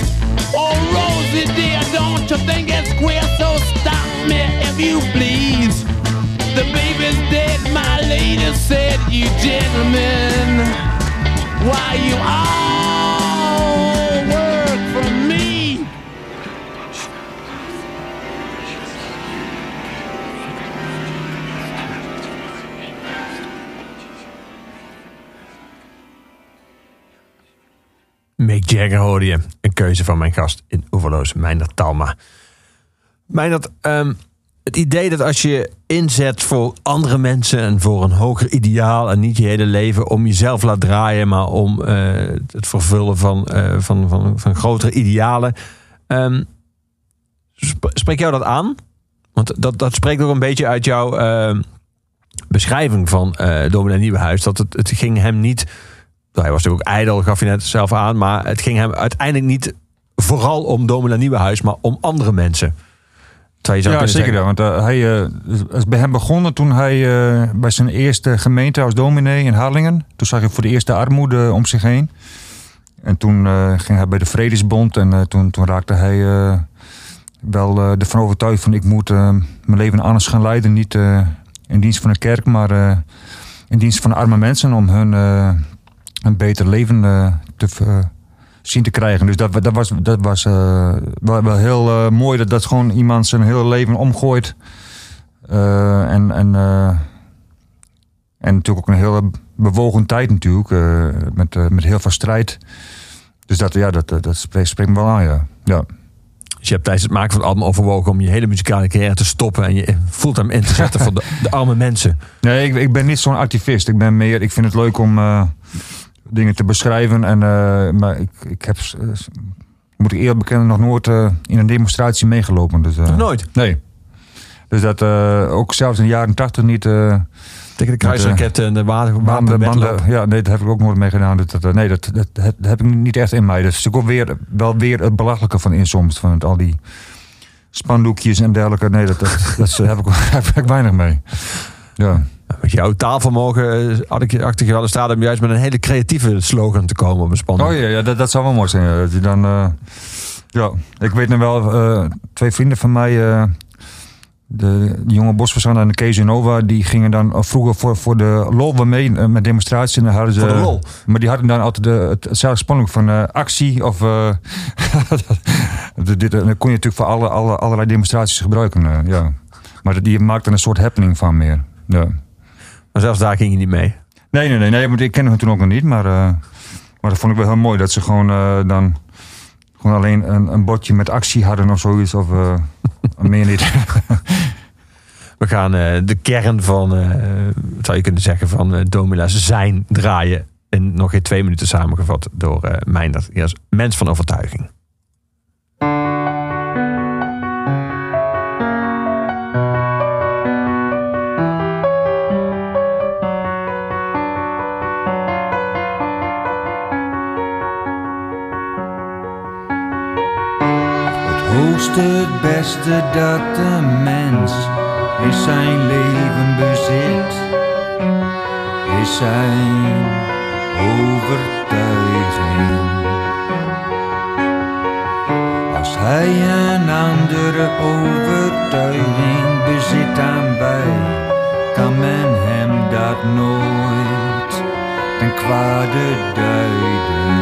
Oh, Rosie dear, don't you think it's queer? So stop me if you please. The baby's dead, my lady said, you gentlemen. Why you all Mick Jagger je. Een keuze van mijn gast in Oeverloos, Meindert Talma. Meindert, ehm, het idee dat als je inzet voor andere mensen en voor een hoger ideaal en niet je hele leven om jezelf laat draaien, maar om eh, het vervullen van, eh, van, van, van grotere idealen. ehm, sp- spreekt jou dat aan? Want dat, dat spreekt ook een beetje uit jouw ehm, beschrijving van eh Dominee Nieuwenhuis. Dat het, het ging hem niet hij was natuurlijk ook ijdel, gaf je net zelf aan. Maar het ging hem uiteindelijk niet vooral om Domina Nieuwenhuis, maar om andere mensen. Zou je zo ja, zeker. zeggen. Want uh, hij uh, is bij hem begonnen toen hij uh, bij zijn eerste gemeente als dominee in Harlingen. Toen zag hij voor de eerste armoede om zich heen. En toen ging hij bij de Vredesbond en toen, toen raakte hij wel ervan overtuigd van ik moet mijn leven anders gaan leiden. Niet in dienst van de kerk, maar in dienst van arme mensen om hun een beter leven uh, te uh, zien te krijgen. Dus dat, dat was, dat was uh, wel, wel heel uh, mooi dat dat gewoon iemand zijn hele leven omgooit. Uh, en, en, en natuurlijk ook een hele bewogen tijd natuurlijk, met, met heel veel strijd. Dus dat, ja, dat, dat spreekt, spreekt me wel aan, ja. ja. Dus je hebt tijdens het maken van het album overwogen om je hele muzikale carrière te stoppen en je voelt hem in te zetten voor de, de, arme mensen. Nee, ik, ik ben niet zo'n activist. Ik ben meer, ik vind het leuk om dingen te beschrijven. En, uh, maar ik, ik heb, uh, moet ik eerlijk bekennen, nog nooit in een demonstratie meegelopen. Dus, nog nooit? Nee. Dus dat ook zelfs in de jaren tachtig niet. Tegen de kruisraketten en de wapenbanden. Banden, ja, nee, dat heb ik ook nooit mee gedaan. Dat, dat, nee, dat, dat, dat, heb ik niet echt in mij. Dat is ook weer, wel weer het belachelijke van insoms. Van het, al die spandoekjes en dergelijke. Nee, dat, dat, dat heb, ik, heb ik weinig mee. Ja. Met jouw taalvermogen had ik achter je wel in staat om juist met een hele creatieve slogan te komen op een spandoek. Oh ja, ja dat, dat zou wel mooi zijn. Ja. Dat je dan, uh, ja, ik weet nog wel, uh, twee vrienden van mij... Uh, de, de jonge bosverzander en de Kees Nova, die gingen dan vroeger voor, voor de lol mee met demonstraties. En dan hadden ze, voor de lol? Maar die hadden dan altijd de, het, hetzelfde spanning van actie. Of, dit, dat kon je natuurlijk voor alle, alle, allerlei demonstraties gebruiken. Ja. Maar die maakte een soort happening van meer. Ja. Maar zelfs daar ging je niet mee? Nee, nee, nee. nee want ik kende hem toen ook nog niet. Maar, maar dat vond ik wel heel mooi. Dat ze gewoon dan gewoon alleen een, een bordje met actie hadden of zoiets. Of meer niet. We gaan de kern van, zou je kunnen zeggen, van uh, Domila's zijn draaien. In nog geen twee minuten samengevat door Meindert. Eerst mens van overtuiging. Het beste dat een mens in zijn leven bezit, is zijn overtuiging. Als hij een andere overtuiging bezit aan bij, kan men hem dat nooit ten kwade duiden.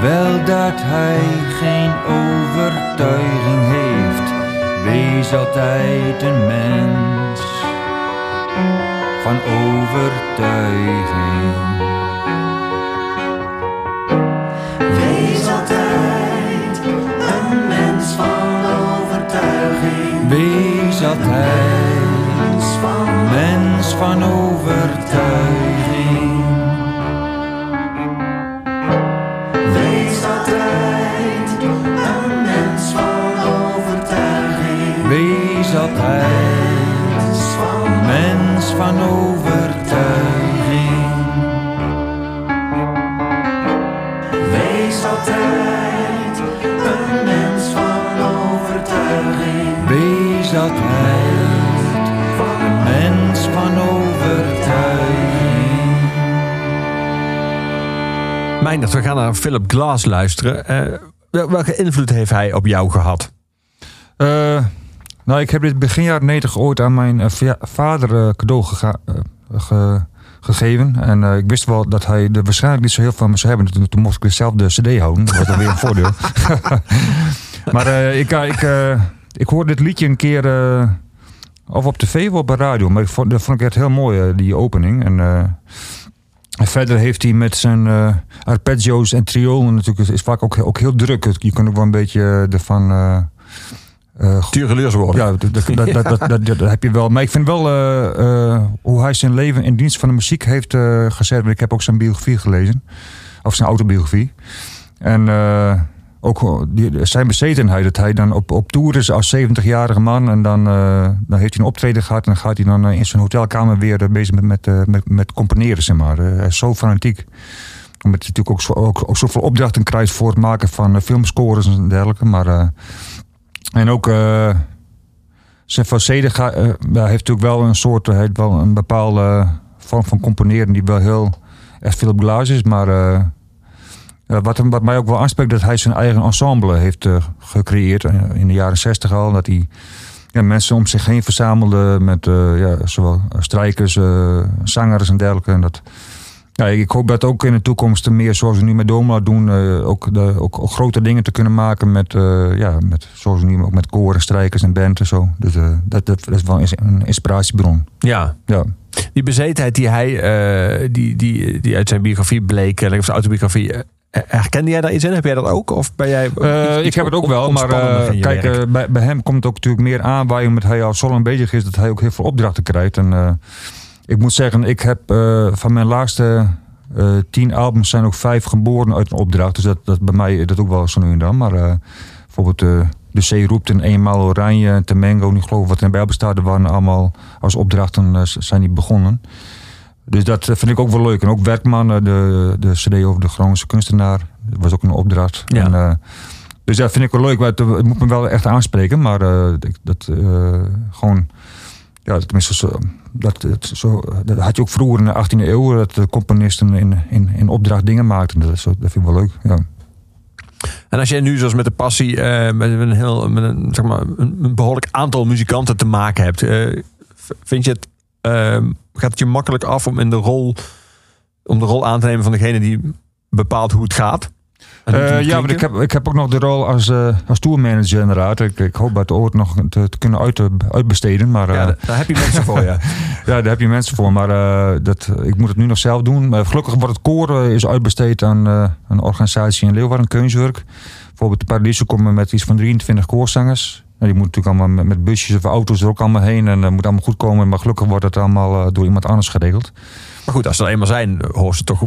Wel dat hij geen overtuiging heeft, wees altijd een mens van overtuiging. Wees altijd een mens van overtuiging. Wees altijd van mens van overtuiging. Van mens van overtuiging. Wees altijd een mens van overtuiging. Wees altijd Van mens van overtuiging. Meindert, we gaan naar Philip Glass luisteren. Uh, welke invloed heeft hij op jou gehad? Uh, nou, ik heb dit begin jaren 90 ooit aan mijn uh, vader uh, cadeau ge gegeven. En ik wist wel dat hij er waarschijnlijk niet zo heel veel van zou hebben. Toen, toen mocht ik dus zelf de cd houden. Dat was dan weer een voordeel. maar ik, ik, ik hoorde dit liedje een keer... of op tv of op de radio. Maar ik vond, dat vond ik echt heel mooi, die opening. En... Verder heeft hij met zijn uh, arpeggios en triolen natuurlijk is vaak ook, ook heel druk. Je kan ook wel een beetje ervan. Uh, uh, Tuurgeleurs worden. Ja, dat, dat, dat, dat, heb je wel. Maar ik vind wel hoe hij zijn leven in dienst van de muziek heeft gezet. Ik heb ook zijn biografie gelezen, of zijn autobiografie. En ook die, zijn bezetenheid, dat hij dan op, op tour is als 70-jarige man. En dan, dan heeft hij een optreden gehad en dan gaat hij dan in zijn hotelkamer weer bezig met, met, met, met componeren, zeg maar. Hij is zo fanatiek. omdat hij natuurlijk ook, zo, ook, ook zoveel opdrachten krijgt voor het maken van eh, filmscores en dergelijke. Maar, eh, en ook eh zijn facede ga- eh, heeft natuurlijk wel een soort, hij heeft wel een bepaalde vorm van componeren die wel heel echt veel op is. Maar eh, wat, hem- wat mij ook wel aanspreekt, dat hij zijn eigen ensemble heeft eh, gecreëerd eh, in de jaren zestig al. Dat hij mensen om zich heen verzamelde met eh, ja, zowel strijkers, eh, zangers en dergelijke. En dat, ja, ik hoop dat ook in de toekomst meer zoals we nu met Domela doen, eh, ook, de, ook, ook grote dingen te kunnen maken met, eh, ja, met zoals we nu ook met koren, strijkers en band en zo. Dus eh, dat, dat, dat is wel een inspiratiebron. Ja, Ja. die bezetenheid die hij, die, die, die uit zijn biografie bleek, of zijn autobiografie, herkende jij daar iets in? Heb jij dat ook? Of ben jij ik heb het ook wel, maar kijk, bij, bij hem komt het ook natuurlijk meer aan waar je met hij al zo lang bezig is, dat hij ook heel veel opdrachten krijgt. En ik moet zeggen, ik heb eh, van mijn laatste eh, tien albums zijn ook vijf geboren uit een opdracht. Dus dat, dat bij mij dat ook wel zo nu en dan. Maar eh, bijvoorbeeld De Zee roept en Eenmaal Oranje en Temengo, nu geloof ik wat er bij bestaat, waren allemaal als opdrachten zijn die begonnen. Dus dat vind ik ook wel leuk. En ook Werkman, de, de CD over de Groningse kunstenaar, dat was ook een opdracht. Ja. En, dus dat vind ik wel leuk. Maar het, het moet me wel echt aanspreken. Maar dat gewoon. Ja, tenminste, zo, dat, het, zo, dat had je ook vroeger in de 18e eeuw. Dat de componisten in, in, in opdracht dingen maakten. Dat, dat vind ik wel leuk. Ja. En als jij nu zoals met de passie eh, met een heel met een, zeg maar, een, behoorlijk aantal muzikanten te maken hebt, eh, vind je het eh, gaat het je makkelijk af om in de rol om de rol aan te nemen van degene die bepaalt hoe het gaat? Eh, moet ja, maar ik heb, ik heb ook nog de rol als, eh als tourmanager inderdaad. Ik, ik hoop dat ooit nog te, te kunnen uit, uitbesteden. Maar, ja, eh, daar- heb je mensen voor je. Ja, daar heb je mensen voor. Maar dat, ik moet het nu nog zelf doen. Maar gelukkig wordt het koor is uitbesteed aan een organisatie in Leeuwarden, Keunswerk. Bijvoorbeeld de Paradiso komen met iets van 23 koorzangers. Nou, die moeten natuurlijk allemaal met, met busjes of auto's er ook allemaal heen. En dat moet allemaal goed komen. Maar gelukkig wordt het allemaal door iemand anders geregeld. Maar goed, als ze er eenmaal zijn, horen ze toch,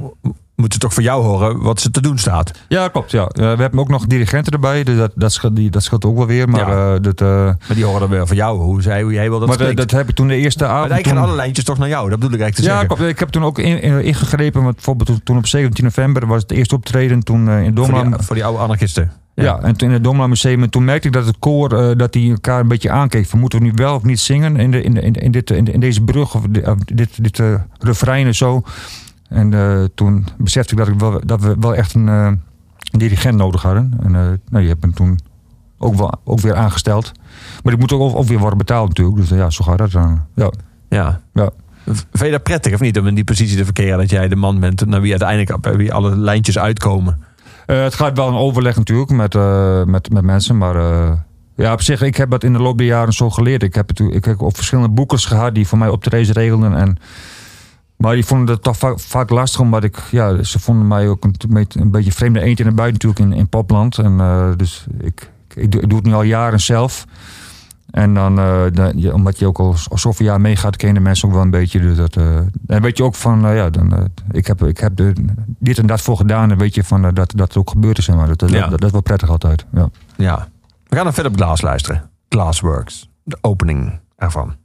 moeten ze toch voor jou horen wat ze te doen staat. Ja, klopt. Ja. Eh, we hebben ook nog dirigenten erbij. Dus dat, dat, scheelt, die, dat scheelt ook wel weer. Maar, Ja. eh, dat, eh, Maar die horen dan weer van jou, hoe, zij, hoe jij wil dat maar dat, heb ik toen de eerste avond... Maar eigenlijk gaan toen- alle lijntjes toch naar jou, dat bedoel ik eigenlijk te Ja, zeggen. klopt. ik heb toen ook in, in- ingegrepen. Want bijvoorbeeld toen- op 17 november was het eerste optreden. Toen in Voor die, voor die oude anarchisten. Ja. en toen in het Domla Museum. En toen merkte ik dat het koor dat die elkaar een beetje aankeek. Van moeten we nu wel of niet zingen in, de, in, de, in, in dit, in, de- in deze brug of di- of dit, dit refrein en zo. En eh, toen besefte ik dat, ik wel, dat we wel echt een, eh, een dirigent nodig hadden. En eh, nou, die heb ik toen ook, wel, ook weer aangesteld. Maar die moet ook, ook weer worden betaald natuurlijk. Dus ja, zo gaat dat dan. Ja. Ja. Ja. Vind je dat prettig of niet om in die positie te verkeren dat jij de man bent naar wie uiteindelijk wie alle lijntjes uitkomen? Het gaat wel een overleg natuurlijk met, met, met mensen, maar ja, op zich, ik heb dat in de loop der jaren zo geleerd. Ik heb, het, ik heb ook verschillende boekers gehad die voor mij optredens regelden. En, maar die vonden het toch vaak, vaak lastig, omdat ik, ja, ze vonden mij ook een, beetje- een beetje vreemde eentje naar buiten natuurlijk in, in popland. En eh, dus ik, ik, doe, ik doe het nu al jaren zelf. En dan, eh, dan- ja, omdat je ook al, al zoveel jaar meegaat, ken je de mensen ook wel een beetje. Dus dat, eh, en weet je ook van, eh, ja, dan, eh, ik heb, ik heb dit en dat voor gedaan. En weet je van, eh, dat, dat het ook gebeurd is. zeg Maar dat, Ja. dat, dat is wel prettig altijd. Ja. Ja. We gaan naar Philip Glass luisteren. Glassworks. De opening ervan.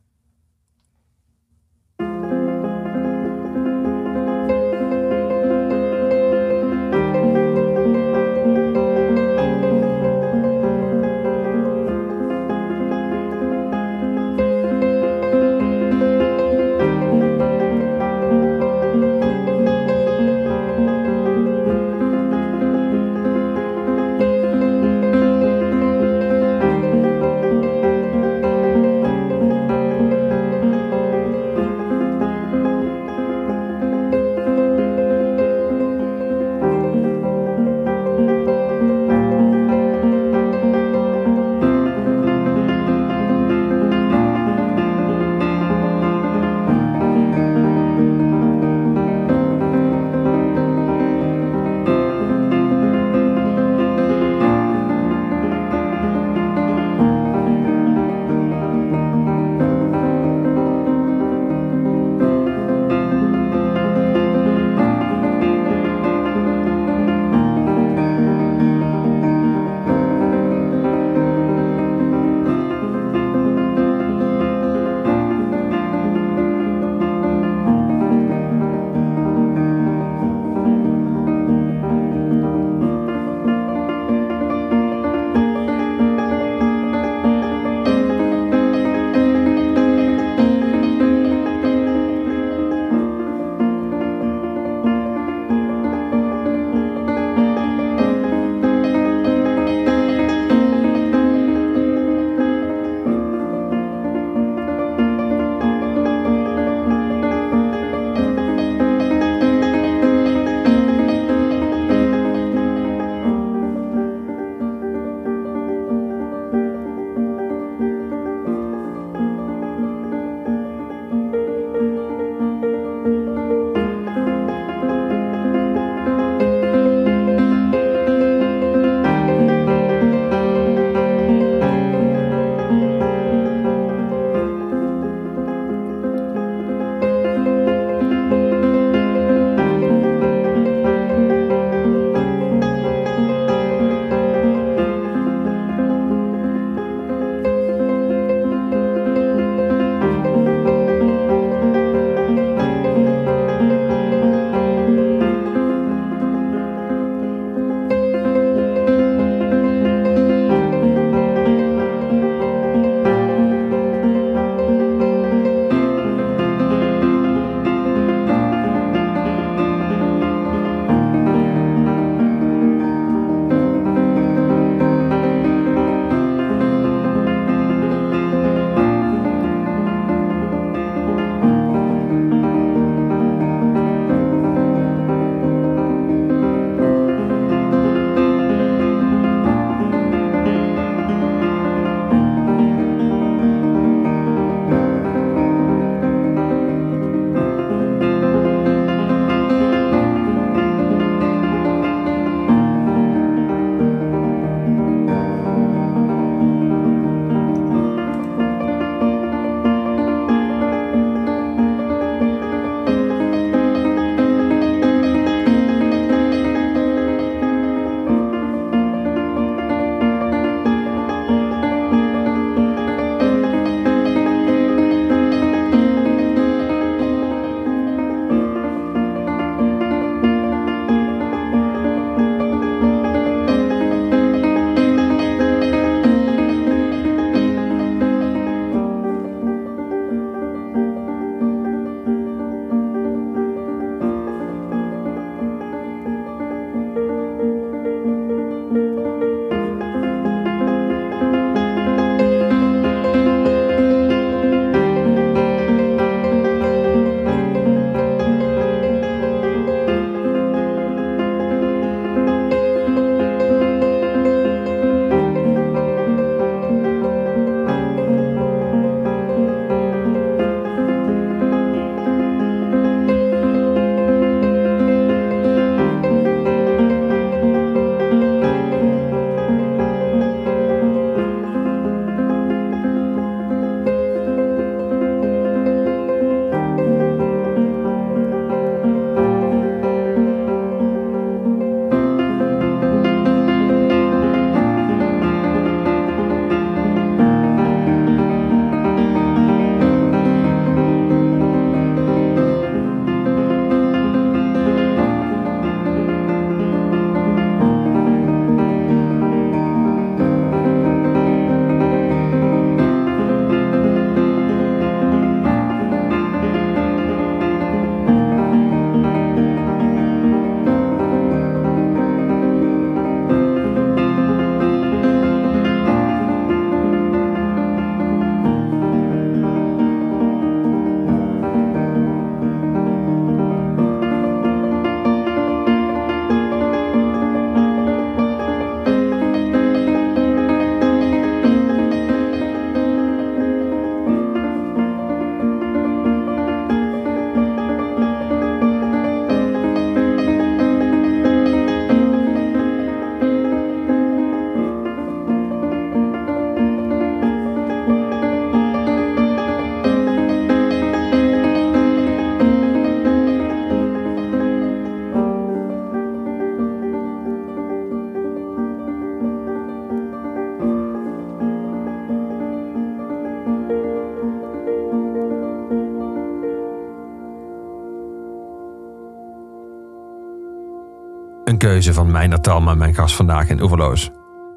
Keuze van Meijner Talma, mijn gast vandaag in Oeverloos.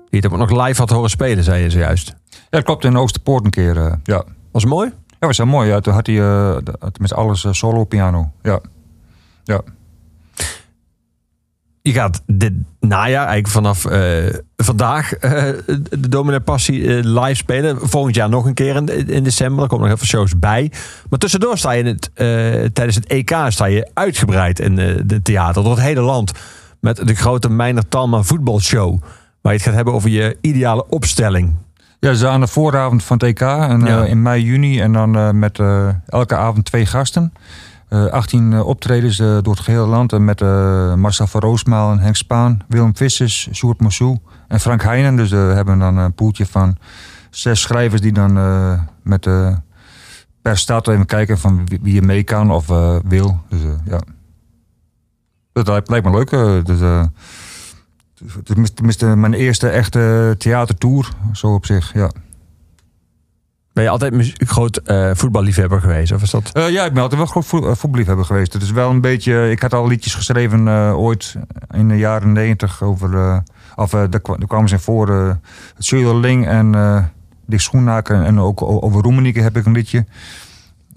Die het ook nog live had horen spelen, zei je zojuist. Ja, dat klopt in Oosterpoort een keer. eh, ja. Was het mooi? ja, was heel mooi. Ja. Toen had hij de- met alles eh, solo piano. Ja. Ja. Je gaat dit najaar, eigenlijk vanaf vandaag, de Dominee Passie live spelen. Volgend jaar nog een keer in, in december. Er komen nog even shows bij. Maar tussendoor sta je in het, tijdens het EK sta je uitgebreid in de theater. Door het hele land. Met de grote Meijner Talma voetbalshow. Waar je het gaat hebben over je ideale opstelling. Ja, ze aan de vooravond van het EK en, Ja. eh, in mei, juni. En dan eh, met eh, elke avond twee gasten. Eh 18 eh, optredens door het gehele land. En met Marcel van Roosmaal en Henk Spaan, Willem Vissers, Sjoerd Moussou en Frank Heijnen. Dus we hebben dan een poeltje van zes schrijvers die dan met per stad even kijken van wie, er mee kan of wil. Dus ja. Dat lijkt, lijkt me leuk. eh, dus, eh, mijn eerste echte theatertour, zo op zich, ja. Ben je altijd muzie- groot eh, voetballiefhebber geweest? Of is dat... Ja, ik ben altijd wel groot vo- voetballiefhebber geweest. Het is wel een beetje. Ik had al liedjes geschreven ooit in de jaren negentig over. of daar, kwa- daar kwamen ze voor. het Söderling en Dick Schoenhaken. En ook over Roemenieke heb ik een liedje.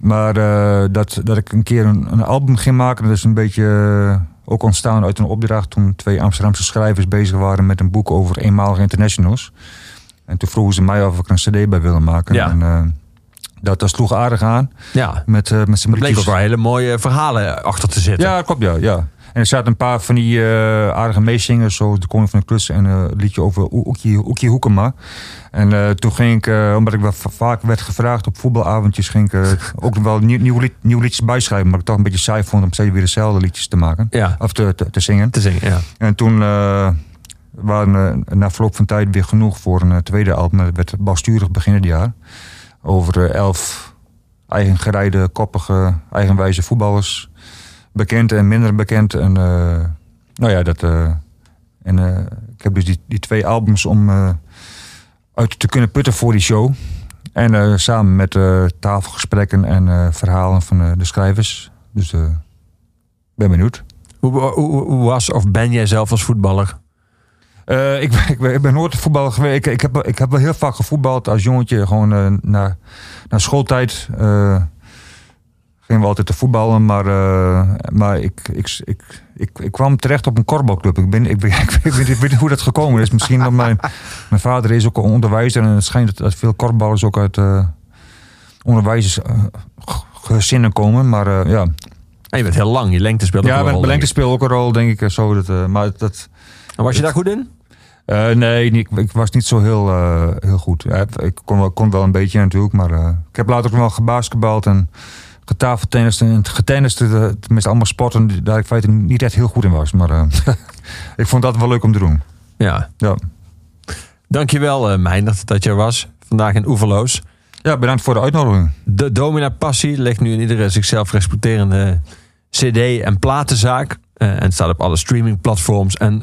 Maar dat, dat ik een keer een, een album ging maken, dat is een beetje ook ontstaan uit een opdracht toen twee Amsterdamse schrijvers bezig waren met een boek over eenmalige internationals. En toen vroegen ze mij of ik er een cd bij wilde maken. Ja. En, eh, dat, dat sloeg aardig aan. Ja, Met, eh, met zijn bleek ook wel hele mooie verhalen achter te zitten. Ja, klopt, ja. ja. En er zaten een paar van die eh, aardige meezingers, zoals de Koning van de Klus en eh, een liedje over O- Oekie, Oekie Hoekema. En eh, toen ging ik, eh, omdat ik wel va- vaak werd gevraagd op voetbalavondjes, ging ik eh, ook nog wel nieuw, nieuw, lied, nieuw liedjes bijschrijven. Maar ik toch een beetje saai vond om steeds weer dezelfde liedjes te maken. Ja, Of te, te, te zingen. te zingen, ja. En toen eh, waren eh, na verloop van tijd weer genoeg voor een eh, tweede album. Dat werd balsturig begin het jaar. Over eh, elf eigen gerijde, koppige, eigenwijze voetballers. Bekend en minder bekend. En eh, nou ja, dat... eh, en eh, ik heb dus die, die twee albums om uit te kunnen putten voor die show. En samen met tafelgesprekken en verhalen van de schrijvers. Dus ben benieuwd. Hoe, hoe, hoe was of ben jij zelf als voetballer? Ik, ben- ik, ben, ik ben nooit voetballer geweest. Ik, ik, heb, ik heb wel heel vaak gevoetbald als jongetje. Gewoon eh na, na schooltijd gingen we altijd te voetballen. Maar, eh, maar ik, ik, ik, ik, ik kwam terecht op een korfbalclub. Ik, ben, ik, ben, ik, weet, ik weet niet hoe dat gekomen is. Misschien dat mijn, mijn vader is ook een onderwijzer. En het schijnt dat, veel korfballers ook uit eh onderwijzersgezinnen komen. Maar eh, ja, En je bent heel lang, je lengte speelt ook ja een mijn rol, lengte speelt ook een rol, denk ik. eh, Zo, dat, eh, maar dat, En was je daar goed in? Eh, nee, ik, ik was niet zo heel, eh, heel goed. Ja, ik kon wel, kon wel een beetje natuurlijk, maar eh, ik heb later ook wel gebasketbald en getafeltennist en getennist. eh, Tenminste, allemaal sporten daar ik feite niet echt heel goed in was. Maar eh, ik vond dat wel leuk om te doen. Ja. Ja. Dankjewel, eh Meindert, dat je er was. Vandaag in Oeverloos. ja, bedankt voor de uitnodiging. De Domina Passie ligt nu in iedere zichzelf respecterende cd- en platenzaak. Eh, en staat op alle streamingplatforms. En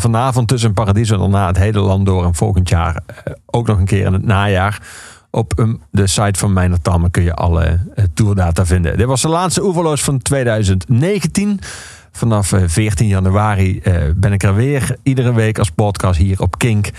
vanavond tussen Paradies en daarna het hele land door. En volgend jaar ook nog een keer in het najaar. Op de site van Meijner Tamme kun je alle eh, tourdata vinden. Dit was de laatste Oeverloos van 2019. Vanaf eh, 14 januari eh, ben ik er weer. Iedere week als podcast hier op Kink.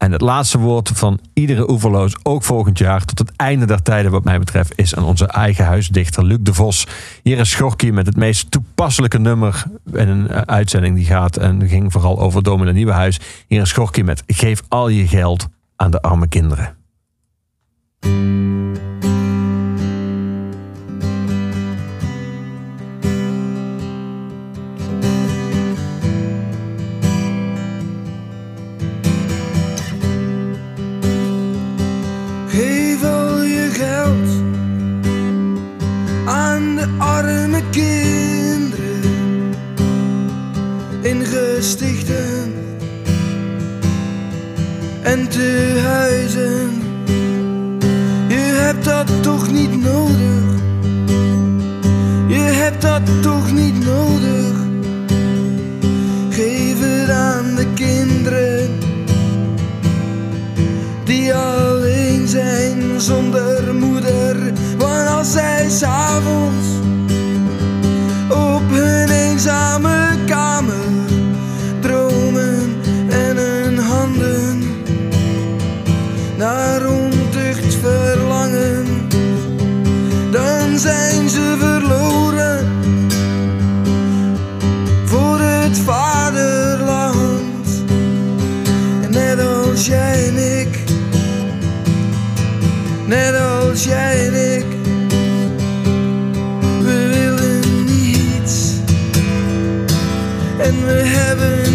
En het laatste woord van iedere oeverloos, ook volgend jaar, tot het einde der tijden wat mij betreft, is aan onze eigen huisdichter Luc de Vos. Hier is Schorkie met het meest toepasselijke nummer in een eh, uitzending die gaat en ging vooral over Domina Nieuwenhuis. Hier is Schorkie met Geef al je geld aan de arme kinderen. Gestichten en tehuizen. Je hebt dat toch niet nodig. Je hebt dat toch niet nodig. Geef het aan de kinderen die alleen zijn zonder moeder. Want als zij s'avonds op hun eenzame als jij en ik, we willen niets. En we hebben